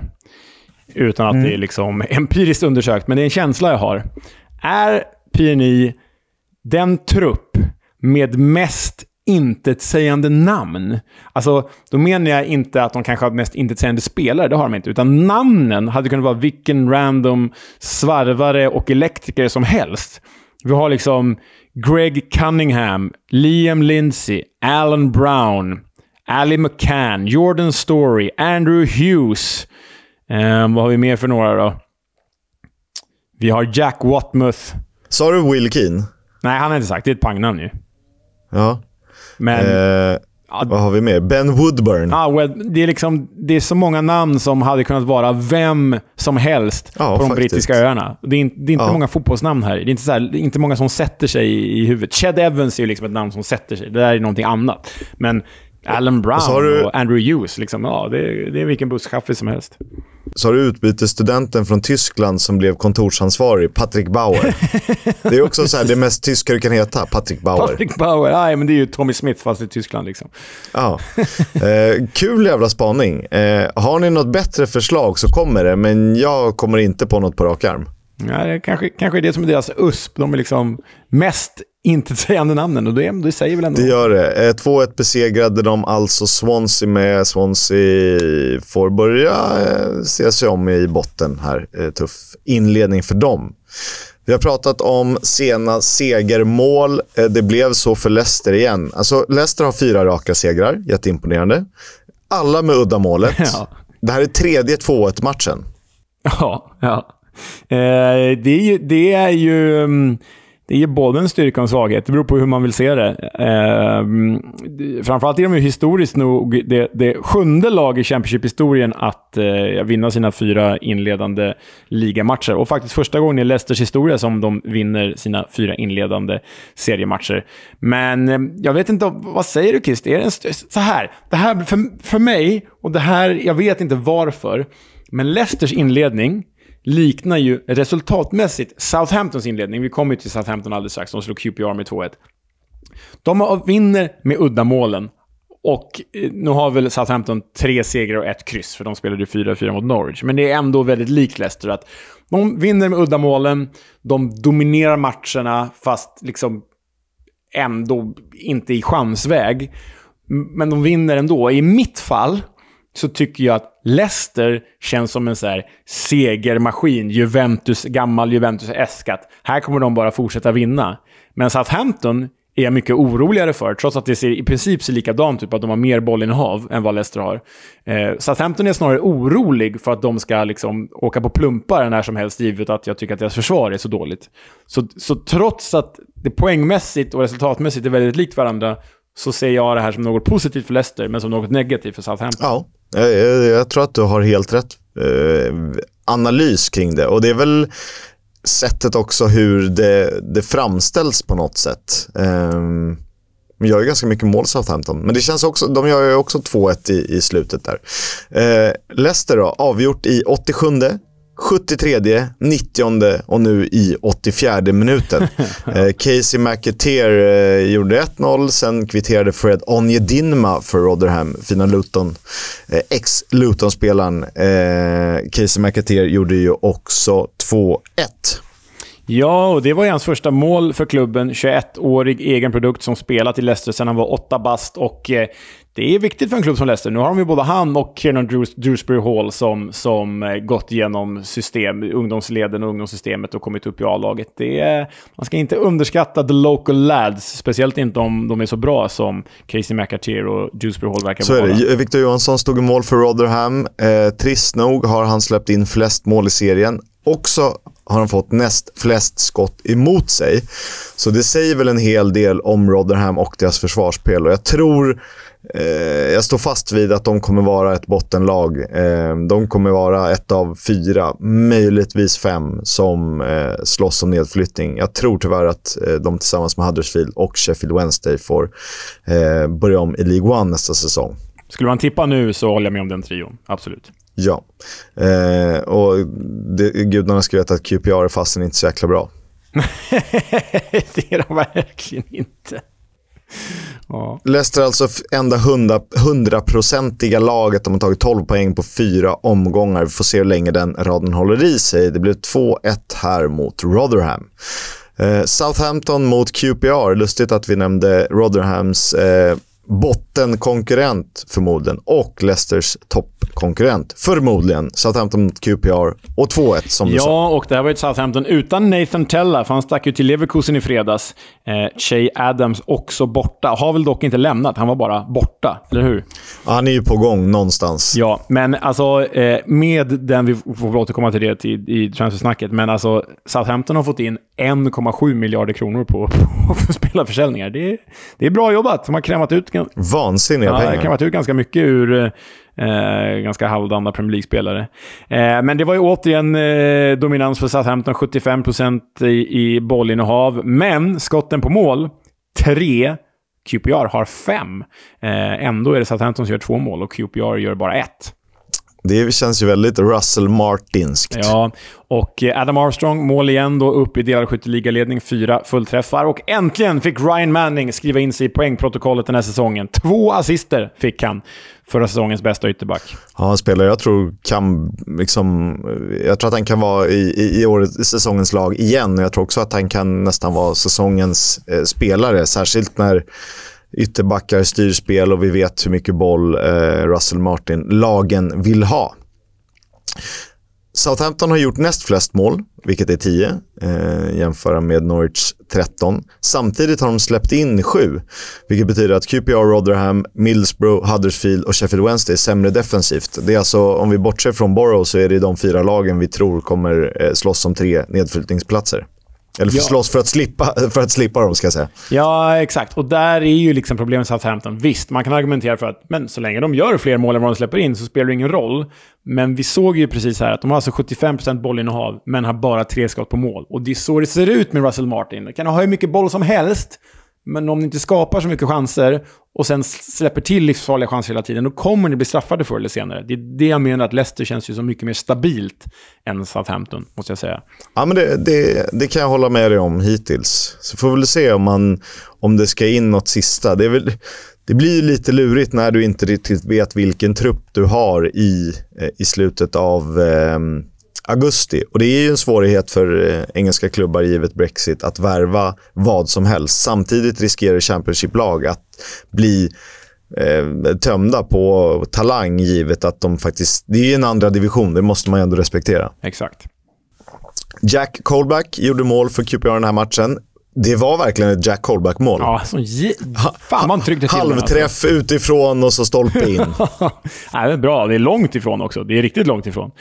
Utan att mm. det är liksom empiriskt undersökt, men det är en känsla jag har. Är PNI den trupp med mest intetsägande namn. Alltså, då menar jag inte att de kanske har mest intetsägande spelare, det har de inte. Utan namnen hade kunnat vara vilken random svarvare och elektriker som helst. Vi har liksom Greg Cunningham, Liam Lindsay, Alan Brown, Ali McCann, Jordan Story, Andrew Hughes. Um, vad har vi mer för några då? Vi har Jack Watmouth. Sa du Will Keane? Nej, han har inte sagt. Det är ett pangnamn ju. Ja. Men... Eh, ja, vad har vi mer? Ben Woodburn. Ja, well, det, är liksom, det är så många namn som hade kunnat vara vem som helst ja, på de faktiskt. brittiska öarna. Det är, det är inte ja. många fotbollsnamn här. Det är inte, så här, inte många som sätter sig i, i huvudet. Ched Evans är ju liksom ett namn som sätter sig. Det där är någonting annat. Men Alan Brown och, du... och Andrew Hughes, liksom, ja, det, är, det är vilken busskaffe som helst. Så har du utbytesstudenten från Tyskland som blev kontorsansvarig, Patrick Bauer. det är också så här, det mest tyska du kan heta, Patrick Bauer. Patrick Bauer, nej men det är ju Tommy Smith fast i Tyskland liksom. Ja. Eh, kul jävla spaning. Eh, har ni något bättre förslag så kommer det, men jag kommer inte på något på rak arm. Ja, det kanske, kanske är det som är deras USP. De är liksom mest intetsägande namnen och det, det säger väl ändå... Det gör det. 2-1 eh, besegrade de alltså Swansea med. Swansea får börja eh, se sig om i botten här. Eh, tuff inledning för dem. Vi har pratat om sena segermål. Det blev så för Leicester igen. Alltså, Leicester har fyra raka segrar. Jätteimponerande. Alla med uddamålet. Ja. Det här är tredje 2-1-matchen. Ja, ja. Eh, det, är ju, det är ju... Mm, det är både en styrka och en svaghet. Det beror på hur man vill se det. Eh, mm, framförallt är de ju historiskt nog det, det sjunde lag i Championship-historien att eh, vinna sina fyra inledande ligamatcher. Och faktiskt första gången i Leicesters historia som de vinner sina fyra inledande seriematcher. Men eh, jag vet inte, vad säger du Kist? Är det en så här, det här för, för mig, och det här, jag vet inte varför, men Leicesters inledning liknar ju resultatmässigt Southamptons inledning. Vi kommer ju till Southampton alldeles strax. De slog QPR med 2-1. De vinner med uddamålen. Och eh, nu har väl Southampton tre segrar och ett kryss, för de spelade 4-4 mot Norwich. Men det är ändå väldigt likt Leicester. att De vinner med uddamålen, de dominerar matcherna, fast liksom ändå inte i chansväg. Men de vinner ändå. I mitt fall så tycker jag att Leicester känns som en så här segermaskin. Juventus, gammal Juventus äskat. Här kommer de bara fortsätta vinna. Men Southampton är jag mycket oroligare för, trots att det ser, i princip ser likadant ut, att de har mer bollinnehav än vad Leicester har. Eh, Southampton är snarare orolig för att de ska liksom åka på plumpar när som helst, givet att jag tycker att deras försvar är så dåligt. Så, så trots att det poängmässigt och resultatmässigt är väldigt likt varandra, så ser jag det här som något positivt för Leicester, men som något negativt för Southampton. Ja, jag, jag, tror att du har helt rätt eh, analys kring det. Och det är väl sättet också hur det, det framställs på något sätt. Eh, de gör ju ganska mycket mål Southampton, men det känns också, de gör ju också 2-1 i, i slutet där. Eh, Leicester då, avgjort i 87, 73, 90 och nu i 84 minuten. eh, Casey McAteer eh, gjorde 1-0, sen kvitterade Fred Onjedinma för Rotherham, fina Luton. Eh, Ex-Luton-spelaren Casey McAteer gjorde ju också 2-1. Ja, och det var ju hans första mål för klubben. 21-årig egen produkt som spelat i Leicester sedan han var åtta bast. Och eh, det är viktigt för en klubb som Leicester. Nu har de ju både han och Kiernan Dewsbury Hall som, som eh, gått igenom system, ungdomsleden och ungdomssystemet och kommit upp i A-laget. man ska inte underskatta the local lads, speciellt inte om de är så bra som Casey McAteer och Dewsbury Hall verkar vara. Så är det. Victor Johansson stod i mål för Rotherham. Eh, trist nog har han släppt in flest mål i serien. Också har han fått näst flest skott emot sig. Så det säger väl en hel del om Rotherham och deras försvarsspel. Och jag tror Eh, jag står fast vid att de kommer vara ett bottenlag. Eh, de kommer vara ett av fyra, möjligtvis fem, som eh, slåss om nedflyttning. Jag tror tyvärr att eh, de tillsammans med Huddersfield och Sheffield Wednesday får eh, börja om i League One nästa säsong. Skulle man tippa nu så håller jag med om den trion, absolut. Ja, eh, och det, gudarna ska veta att QPR är fasen inte så jäkla bra. det är de verkligen inte. Ja. Leicester alltså enda hundraprocentiga laget. De har tagit 12 poäng på fyra omgångar. Vi får se hur länge den raden håller i sig. Det blev 2-1 här mot Rotherham. Eh, Southampton mot QPR. Lustigt att vi nämnde Rotherhams eh, bottenkonkurrent förmodligen och Leicesters toppkonkurrent förmodligen. Southampton QPR och 2-1 som du ja, sa. Ja, och det här var ett Southampton utan Nathan Tella, för han stack ju till Leverkusen i fredags. Eh, Shay Adams också borta. Har väl dock inte lämnat, han var bara borta, eller hur? Ja, han är ju på gång någonstans. Ja, men alltså eh, med den, vi får återkomma till det i, i transfersnacket, men alltså Southampton har fått in 1,7 miljarder kronor på, på spelarförsäljningar. Det, det är bra jobbat. De har krämat ut Vansinniga ja, pengar. Det kan vara ut ganska mycket ur eh, ganska halvdana Premier League-spelare. Eh, men det var ju återigen eh, dominans för Southampton, 75% i, i bollinnehav. Men skotten på mål, tre. QPR har fem. Eh, ändå är det Southampton som gör två mål och QPR gör bara ett. Det känns ju väldigt Russell Martinskt. Ja, och eh, Adam Armstrong, mål igen då, upp i delad skytteligaledning, fyra fullträffar. Och äntligen fick Ryan Manning skriva in sig i poängprotokollet den här säsongen. Två assister fick han. Förra säsongens bästa ytterback. Ja, en spelare jag tror kan, liksom, jag tror att han kan vara i, i, i, året, i säsongens lag igen. Jag tror också att han kan nästan vara säsongens eh, spelare, särskilt när ytterbackar styr spel och vi vet hur mycket boll eh, Russell Martin-lagen vill ha. Southampton har gjort näst flest mål, vilket är 10, eh, jämföra med Norwich 13. Samtidigt har de släppt in 7, vilket betyder att QPR, Rotherham, Middlesbrough, Huddersfield och Sheffield Wednesday är sämre defensivt. Det är alltså, om vi bortser från Borough så är det de fyra lagen vi tror kommer eh, slåss om tre nedflyttningsplatser. Eller ja. slåss för att, slippa, för att slippa dem, ska jag säga. Ja, exakt. Och där är ju liksom problemet med Southampton. Visst, man kan argumentera för att men så länge de gör fler mål än vad de släpper in så spelar det ingen roll. Men vi såg ju precis här att de har alltså 75% bollinnehav, men har bara tre skott på mål. Och det är så det ser ut med Russell Martin. De kan ha hur mycket boll som helst, men om ni inte skapar så mycket chanser och sen släpper till livsfarliga chanser hela tiden, då kommer ni bli straffade förr eller senare. Det är det jag menar, att Leicester känns ju så mycket mer stabilt än Southampton, måste jag säga. Ja, men det, det, det kan jag hålla med dig om hittills. Så får vi väl se om, man, om det ska in något sista. Det, väl, det blir lite lurigt när du inte riktigt vet vilken trupp du har i, eh, i slutet av eh, augusti. Och det är ju en svårighet för eh, engelska klubbar givet Brexit att värva vad som helst. Samtidigt riskerar Championship-lag att bli eh, tömda på talang givet att de faktiskt... Det är en andra division, det måste man ju ändå respektera. Exakt. Jack Colback gjorde mål för QPR den här matchen. Det var verkligen ett Jack Colback-mål. Ja, så Fan, man tryckte till Halvträff alltså. utifrån och så stolpe in. Nej, det är bra. Det är långt ifrån också. Det är riktigt långt ifrån.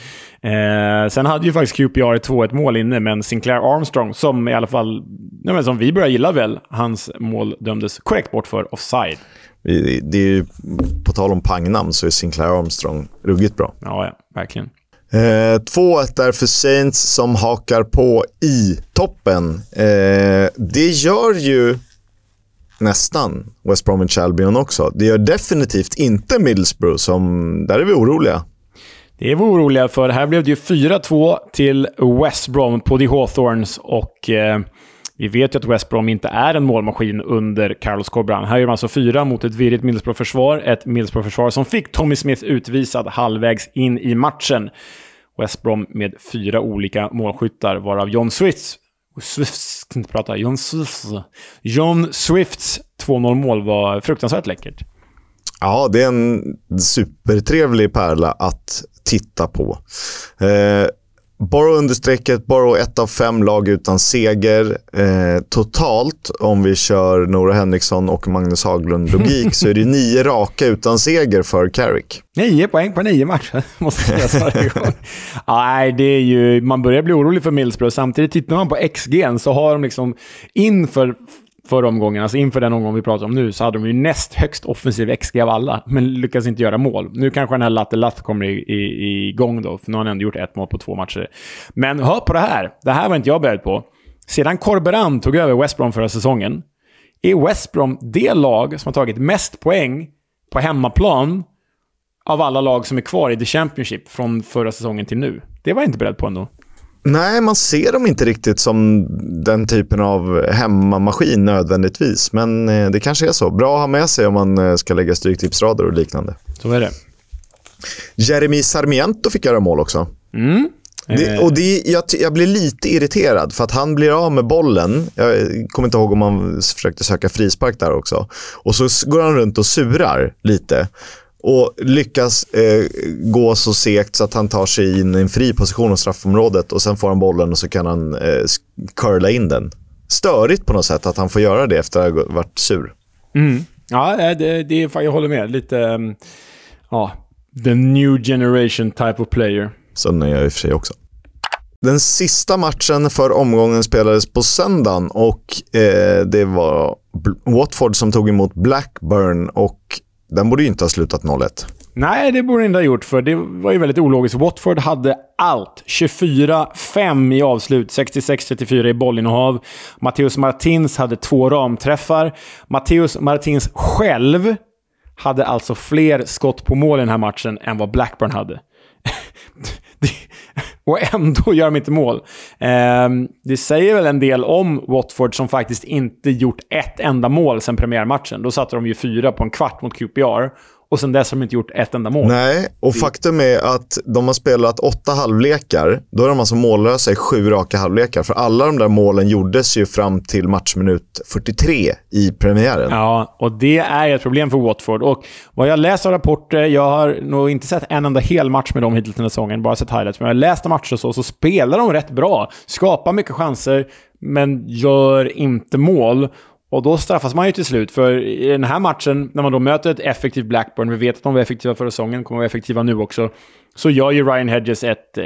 Eh, sen hade ju faktiskt QPR ett 2-1 mål inne, men Sinclair Armstrong, som i alla fall, nej, men som vi börjar gilla väl, hans mål dömdes korrekt bort för offside. Det är ju, på tal om pangnamn så är Sinclair Armstrong ruggigt bra. Ja, ja verkligen. Eh, 2-1 där för Saints som hakar på i toppen. Eh, det gör ju nästan West Bromwich Albion också. Det gör definitivt inte Middlesbrough, som, där är vi oroliga. Det är vi oroliga för. Här blev det ju 4-2 till West Brom på The Hawthorns och eh, vi vet ju att West Brom inte är en målmaskin under Carlos Cobran. Här gör man alltså fyra mot ett virrigt Middlesbrough-försvar. Ett Middlesbrough-försvar som fick Tommy Smith utvisad halvvägs in i matchen. West Brom med fyra olika målskyttar, varav John Swifts... Swifts kan inte prata, John, John Swifts 2-0-mål var fruktansvärt läckert. Ja, det är en supertrevlig pärla att titta på. Eh, Borough under strecket, Borough ett av fem lag utan seger. Eh, totalt, om vi kör Nora Henriksson och Magnus Haglund-logik, så är det nio raka utan seger för Carrick. Nio poäng på nio matcher, måste sägas varje gång. Nej, det är ju... Man börjar bli orolig för Millsbro. Samtidigt, tittar man på XG så har de liksom inför förra omgången, alltså inför den omgång vi pratar om nu, så hade de ju näst högst offensiv XG av alla, men lyckas inte göra mål. Nu kanske den här Latte Latt kommer i, i, igång då, för nu har han ändå gjort ett mål på två matcher. Men hör på det här. Det här var inte jag beredd på. Sedan Corberan tog över West Brom förra säsongen, är West Brom det lag som har tagit mest poäng på hemmaplan av alla lag som är kvar i The Championship från förra säsongen till nu. Det var jag inte beredd på ändå. Nej, man ser dem inte riktigt som den typen av hemmamaskin nödvändigtvis. Men eh, det kanske är så. Bra att ha med sig om man eh, ska lägga stryktipsrader och liknande. Så är det. Jeremy Sarmiento fick göra mål också. Mm. Det, Eh. och det, jag, jag blir lite irriterad för att han blir av med bollen. Jag kommer inte ihåg om han försökte söka frispark där också. Och så går han runt och surar lite. Och lyckas eh, gå så segt så att han tar sig in i en fri position i straffområdet och sen får han bollen och så kan han eh, curla in den. Störigt på något sätt att han får göra det efter att ha varit sur. Mm. Ja, eh, det, det, jag håller med. Lite... um, Ja, the new generation type of player. Sån är jag i och för sig också. Den sista matchen för omgången spelades på söndagen och eh, det var Watford som tog emot Blackburn och den borde ju inte ha slutat 0-1. Nej, det borde den inte ha gjort, för det var ju väldigt ologiskt. Watford hade allt. 24-5 i avslut, 66-34 i bollinnehav. Matteus Martins hade två ramträffar. Matteus Martins själv hade alltså fler skott på mål i den här matchen än vad Blackburn hade. Det- och ändå gör de inte mål. Ehm, det säger väl en del om Watford som faktiskt inte gjort ett enda mål sedan premiärmatchen. Då satte de ju fyra på en kvart mot QPR. Och sen dess har de inte gjort ett enda mål. Nej, och faktum är att de har spelat åtta halvlekar. Då är de alltså mållösa i sju raka halvlekar. För alla de där målen gjordes ju fram till matchminut 43 i premiären. Ja, och det är ett problem för Watford. Och vad jag läst av rapporter, jag har nog inte sett en enda hel match med dem hittills den här säsongen, bara sett highlights. Men jag har läst matcher och så, så spelar de rätt bra. Skapar mycket chanser, men gör inte mål. Och då straffas man ju till slut, för i den här matchen, när man då möter ett effektivt Blackburn, vi vet att de var effektiva förra säsongen, kommer vara effektiva nu också, så gör ju Ryan Hedges ett eh,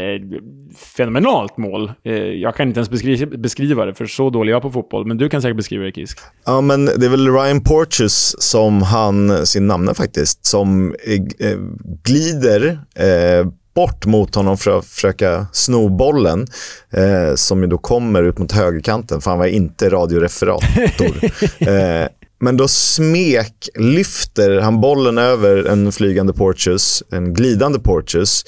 fenomenalt mål. Eh, jag kan inte ens beskriva, beskriva det, för så dålig är jag på fotboll, men du kan säkert beskriva det, Kisk. Ja, men det är väl Ryan Porteous som han, sin namne faktiskt, som eh, eh, glider eh, bort mot honom för att försöka sno bollen. Eh, som ju då kommer ut mot högerkanten, för han var inte radioreferator. eh, men då smeklyfter han bollen över en flygande Porteous, en glidande Porteous.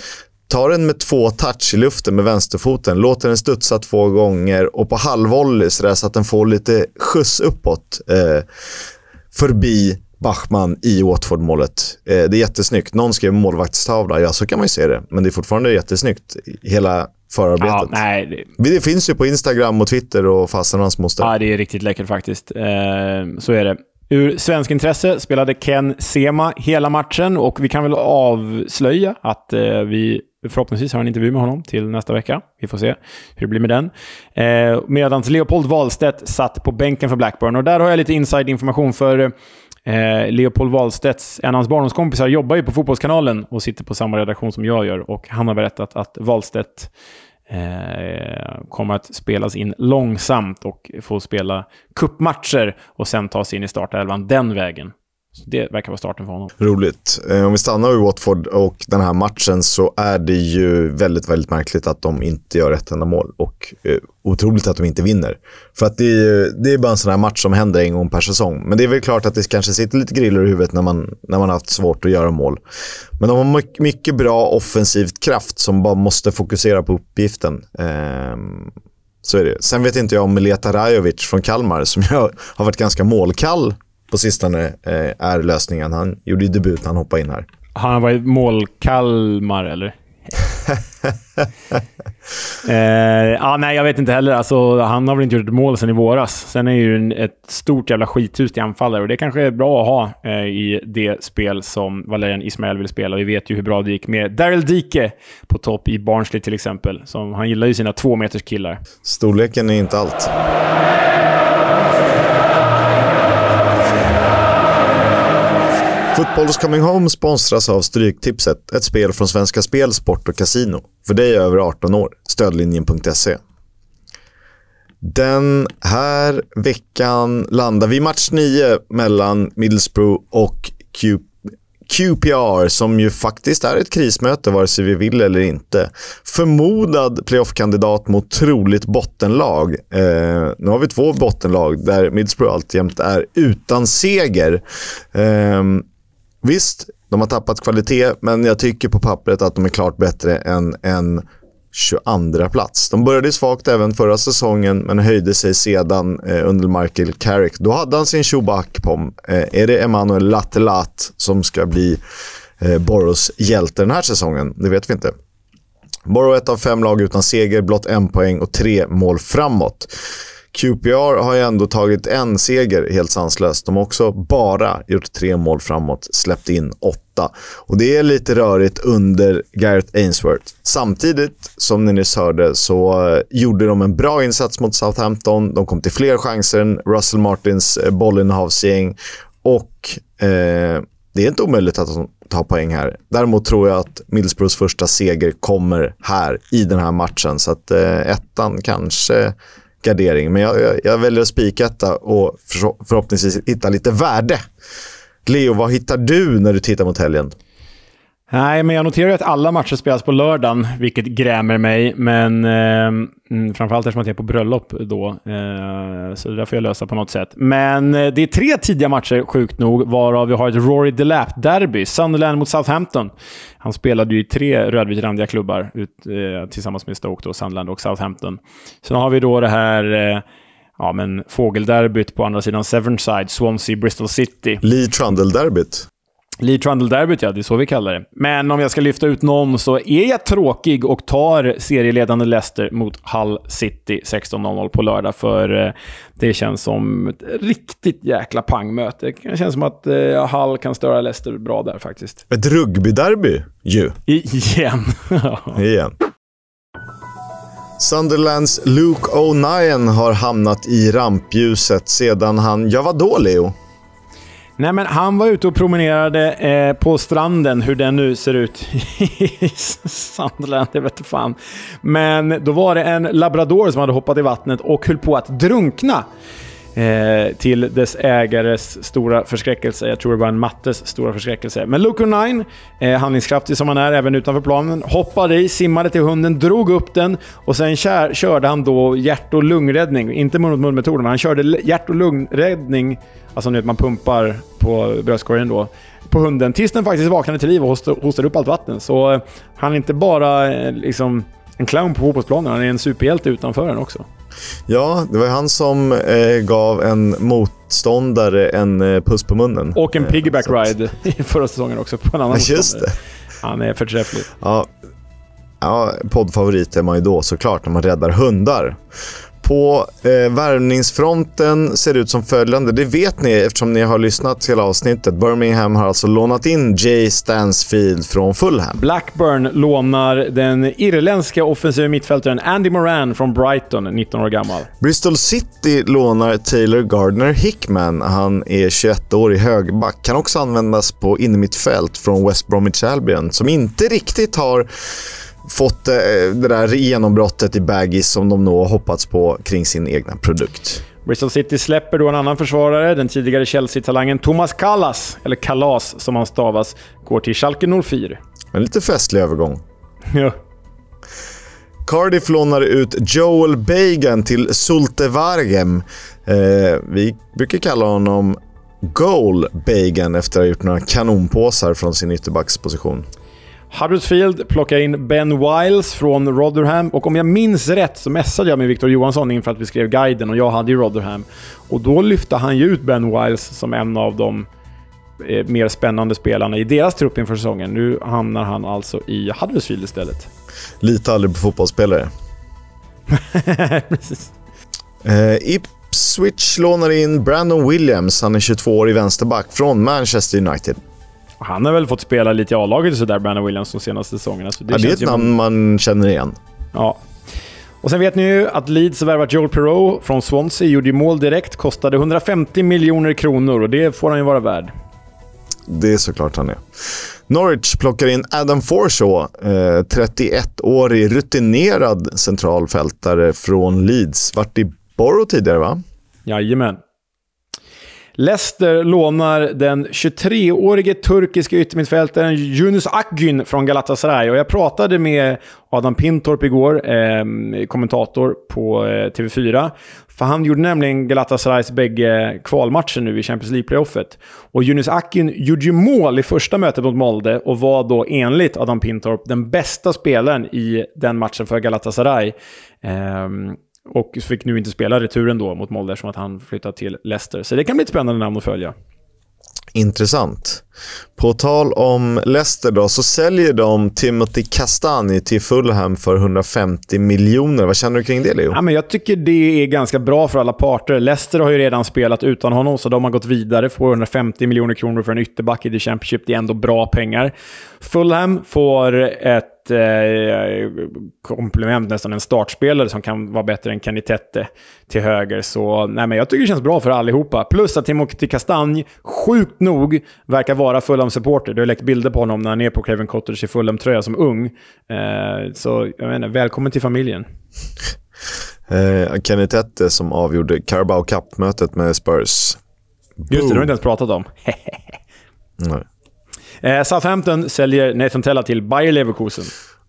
Tar den med två touch i luften med vänsterfoten, låter den studsa två gånger och på halvvolley sådär så att den får lite skjuts uppåt eh, förbi Bachmann i Watford-målet. Eh, det är jättesnyggt. Någon skrev målvaktstavla. Ja, så kan man ju se det. Men det är fortfarande jättesnyggt. Hela förarbetet. Ja, nej, det, Det finns ju på Instagram och Twitter och fasen hans moster. Ja, det är riktigt läckert faktiskt. Eh, så är det. Ur svensk intresse spelade Ken Sema hela matchen och vi kan väl avslöja att eh, vi förhoppningsvis har en intervju med honom till nästa vecka. Vi får se hur det blir med den. Eh, Medan Leopold Wahlstedt satt på bänken för Blackburn. Och där har jag lite inside-information för eh, Leopold Wahlstedts, en av hans barndomskompisar, jobbar ju på Fotbollskanalen och sitter på samma redaktion som jag gör. Och han har berättat att Wahlstedt eh, kommer att spelas in långsamt och få spela kuppmatcher och sen ta sig in i startelvan den vägen. Så det verkar vara starten för honom. Roligt. Eh, om vi stannar vid Watford och den här matchen så är det ju väldigt, väldigt märkligt att de inte gör ett enda mål. Och eh, otroligt att de inte vinner. För att det är, ju- det är bara en sån här match som händer en gång per säsong. Men det är väl klart att det kanske sitter lite griller i huvudet när man, när man har haft svårt att göra mål. Men de har mycket bra offensivt kraft som bara måste fokusera på uppgiften. Ehm, så är det. Sen vet inte jag om Mileta Rajovic från Kalmar, som jag har varit ganska målkall på sistone, eh, är lösningen. Han gjorde ju debut när han hoppade in här. Han var mål Kalmar, eller? eh, ja, nej, jag vet inte heller. Alltså, han har väl inte gjort ett mål sedan i våras. Sen är ju en, ett stort jävla skithus till anfallare och det kanske är bra att ha eh, i det spel som Valerian Ismael vill spela. Vi vet ju hur bra det gick med Daryl Dike på topp i Barnsley till exempel. Som, han gillar ju sina två meters killar. Storleken är inte allt. Fotbolls Coming Home sponsras av Stryktipset, ett spel från Svenska Spel, Sport och Casino. För dig över 18 år. Stödlinjen.se. Den här veckan landar vi match 9 mellan Middlesbrough och Q QPR, som ju faktiskt är ett krismöte vare sig vi vill eller inte. Förmodad playoff-kandidat mot troligt bottenlag. Eh, nu har vi två bottenlag där Middlesbrough alltjämt är utan seger. Eh, Visst, de har tappat kvalitet, men jag tycker på pappret att de är klart bättre än en 22 plats. De började svagt även förra säsongen, men höjde sig sedan eh, under Michael Carrick. Då hade han sin Chubak pom. Eh, är det Emanuel Lattelat som ska bli eh, Boros hjälte den här säsongen? Det vet vi inte. Borough ett av fem lag utan seger, blott en poäng och tre mål framåt. QPR har ju ändå tagit en seger helt sanslöst. De har också bara gjort tre mål framåt, släppt in åtta. Och det är lite rörigt under Gareth Ainsworth. Samtidigt, som ni nyss hörde, så eh, gjorde de en bra insats mot Southampton. De kom till fler chanser än Russell Martins eh, bollinnehavsgäng. Och eh, det är inte omöjligt att de tar poäng här. Däremot tror jag att Middlesbroughs första seger kommer här i den här matchen. Så att eh, ettan kanske gardering. Men jag, jag, jag väljer att spika detta och för, förhoppningsvis hitta lite värde. Leo, vad hittar du när du tittar mot helgen? Nej, men jag noterar ju att alla matcher spelas på lördagen, vilket grämer mig. Men eh, framförallt eftersom att jag är på bröllop då. Eh, så det där får jag lösa på något sätt. Men eh, det är tre tidiga matcher, sjukt nog, varav vi har ett Rory Delap-derby. Sunderland mot Southampton. Han spelade ju i tre rödvitrandiga klubbar ut, eh, tillsammans med Stoke, då, Sunderland och Southampton. Sen har vi då det här eh, ja, men fågelderbyt på andra sidan Severnside, Swansea, Bristol City. Lee Trundle-derbyt. Lee Trundle-derbyt, ja. Det är så vi kallar det. Men om jag ska lyfta ut någon så är jag tråkig och tar serieledande Leicester mot Hull City 16.00 på lördag. För eh, det känns som ett riktigt jäkla pangmöte. Det känns som att eh, Hull kan störa Leicester bra där faktiskt. Ett rugbyderby ju. Igen. Igen. Sunderlands Luke O'Nien har hamnat i rampljuset sedan han... Ja, vadå Leo? Nej, men han var ute och promenerade eh, på stranden, hur den nu ser ut i Sandland, det vet fan. Men då var det en labrador som hade hoppat i vattnet och höll på att drunkna. Eh, till dess ägares stora förskräckelse. Jag tror det var en mattes stora förskräckelse. Men Luke 9, eh, handlingskraftig som han är även utanför planen, hoppade i, simmade till hunden, drog upp den och sen kär, körde han då hjärt och lungräddning. Inte mun mot mun-metoden, men han körde hjärt och lungräddning, alltså nu man pumpar på bröstkorgen då, på hunden tills den faktiskt vaknade till liv och hostade upp allt vatten. Så eh, han är inte bara eh, liksom en clown på fotbollsplanen, han är en superhjälte utanför den också. Ja, det var han som eh, gav en motståndare en eh, puss på munnen. Och en piggyback eh, ride förra säsongen också på en annan ja, Just det. Han är förträfflig. Ja, ja poddfavorit är man ju då såklart när man räddar hundar. På eh, värvningsfronten ser det ut som följande. Det vet ni eftersom ni har lyssnat till avsnittet. Birmingham har alltså lånat in Jay Stansfield från Fulham. Blackburn lånar den irländska offensiva mittfältaren Andy Moran från Brighton, 19 år gammal. Bristol City lånar Taylor Gardner Hickman. Han är 21 år i högback. Kan också användas på innermittfält från West Bromwich Albion, som inte riktigt har fått eh, det där genombrottet i Baggis som de nog hoppats på kring sin egna produkt. Bristol City släpper då en annan försvarare. Den tidigare Chelsea-talangen Thomas Kallas, eller Kalas som han stavas, går till Schalke 04. En lite festlig övergång. ja. Cardiff lånar ut Joel Bagan till Sulte Vargem. Eh, vi brukar kalla honom Goal Bagan efter att ha gjort några kanonpåsar från sin ytterbacksposition. Huddersfield plockar in Ben Wiles från Rotherham och om jag minns rätt så messade jag med Victor Johansson inför att vi skrev guiden och jag hade ju Rotherham. Och då lyfte han ju ut Ben Wiles som en av de eh, mer spännande spelarna i deras trupp inför säsongen. Nu hamnar han alltså i Huddersfield istället. Lita aldrig på fotbollsspelare. Precis. Eh, Ipswich lånar in Brandon Williams, han är 22 år i vänsterback, från Manchester United. Han har väl fått spela lite i A-laget sådär, Brandon Williams, de senaste säsongerna. Så det, ja, det är ett namn man känner igen. Ja. Och sen vet ni ju att Leeds har värvat Joel Perreault från Swansea. Gjorde mål direkt, kostade 150 miljoner kronor och det får han ju vara värd. Det är såklart han är. Norwich plockar in Adam Forshaw, eh, 31-årig rutinerad centralfältare från Leeds. Vart i Borough tidigare, va? Jajamän. Leicester lånar den 23-årige turkiska yttermittfältaren Yunus Akgün från Galatasaray. Och jag pratade med Adam Pintorp igår, eh, kommentator på eh, TV4. För han gjorde nämligen Galatasarays bägge kvalmatcher nu i Champions League-playoffet. Och Yunus Akgün gjorde ju mål i första mötet mot Molde och var då enligt Adam Pintorp den bästa spelaren i den matchen för Galatasaray. Eh, och fick nu inte spela returen då mot Molde som att han flyttat till Leicester. Så det kan bli ett spännande namn att följa. Intressant. På tal om Leicester då, så säljer de Timothy Castani till Fulham för 150 miljoner. Vad känner du kring det, Leo? Ja, men jag tycker det är ganska bra för alla parter. Leicester har ju redan spelat utan honom, så de har gått vidare. Får 150 miljoner kronor för en ytterback i The Championship. Det är ändå bra pengar. Fulham får ett eh, komplement, nästan en startspelare som kan vara bättre än Canitette till höger. Så nej, men jag tycker det känns bra för allihopa. Plus att Timothy Castagne, sjukt nog, verkar vara Fulham-supporter. Du har läckt bilder på honom när han är på Craven Cottage i Fulham-tröja som ung. Eh, så jag menar, välkommen till familjen. Eh, Canitette som avgjorde Carabao Cup-mötet med Spurs. Just det, det har vi inte ens pratat om. nej. Eh, Southampton säljer Nathan Tella till Bayer Leverkusen.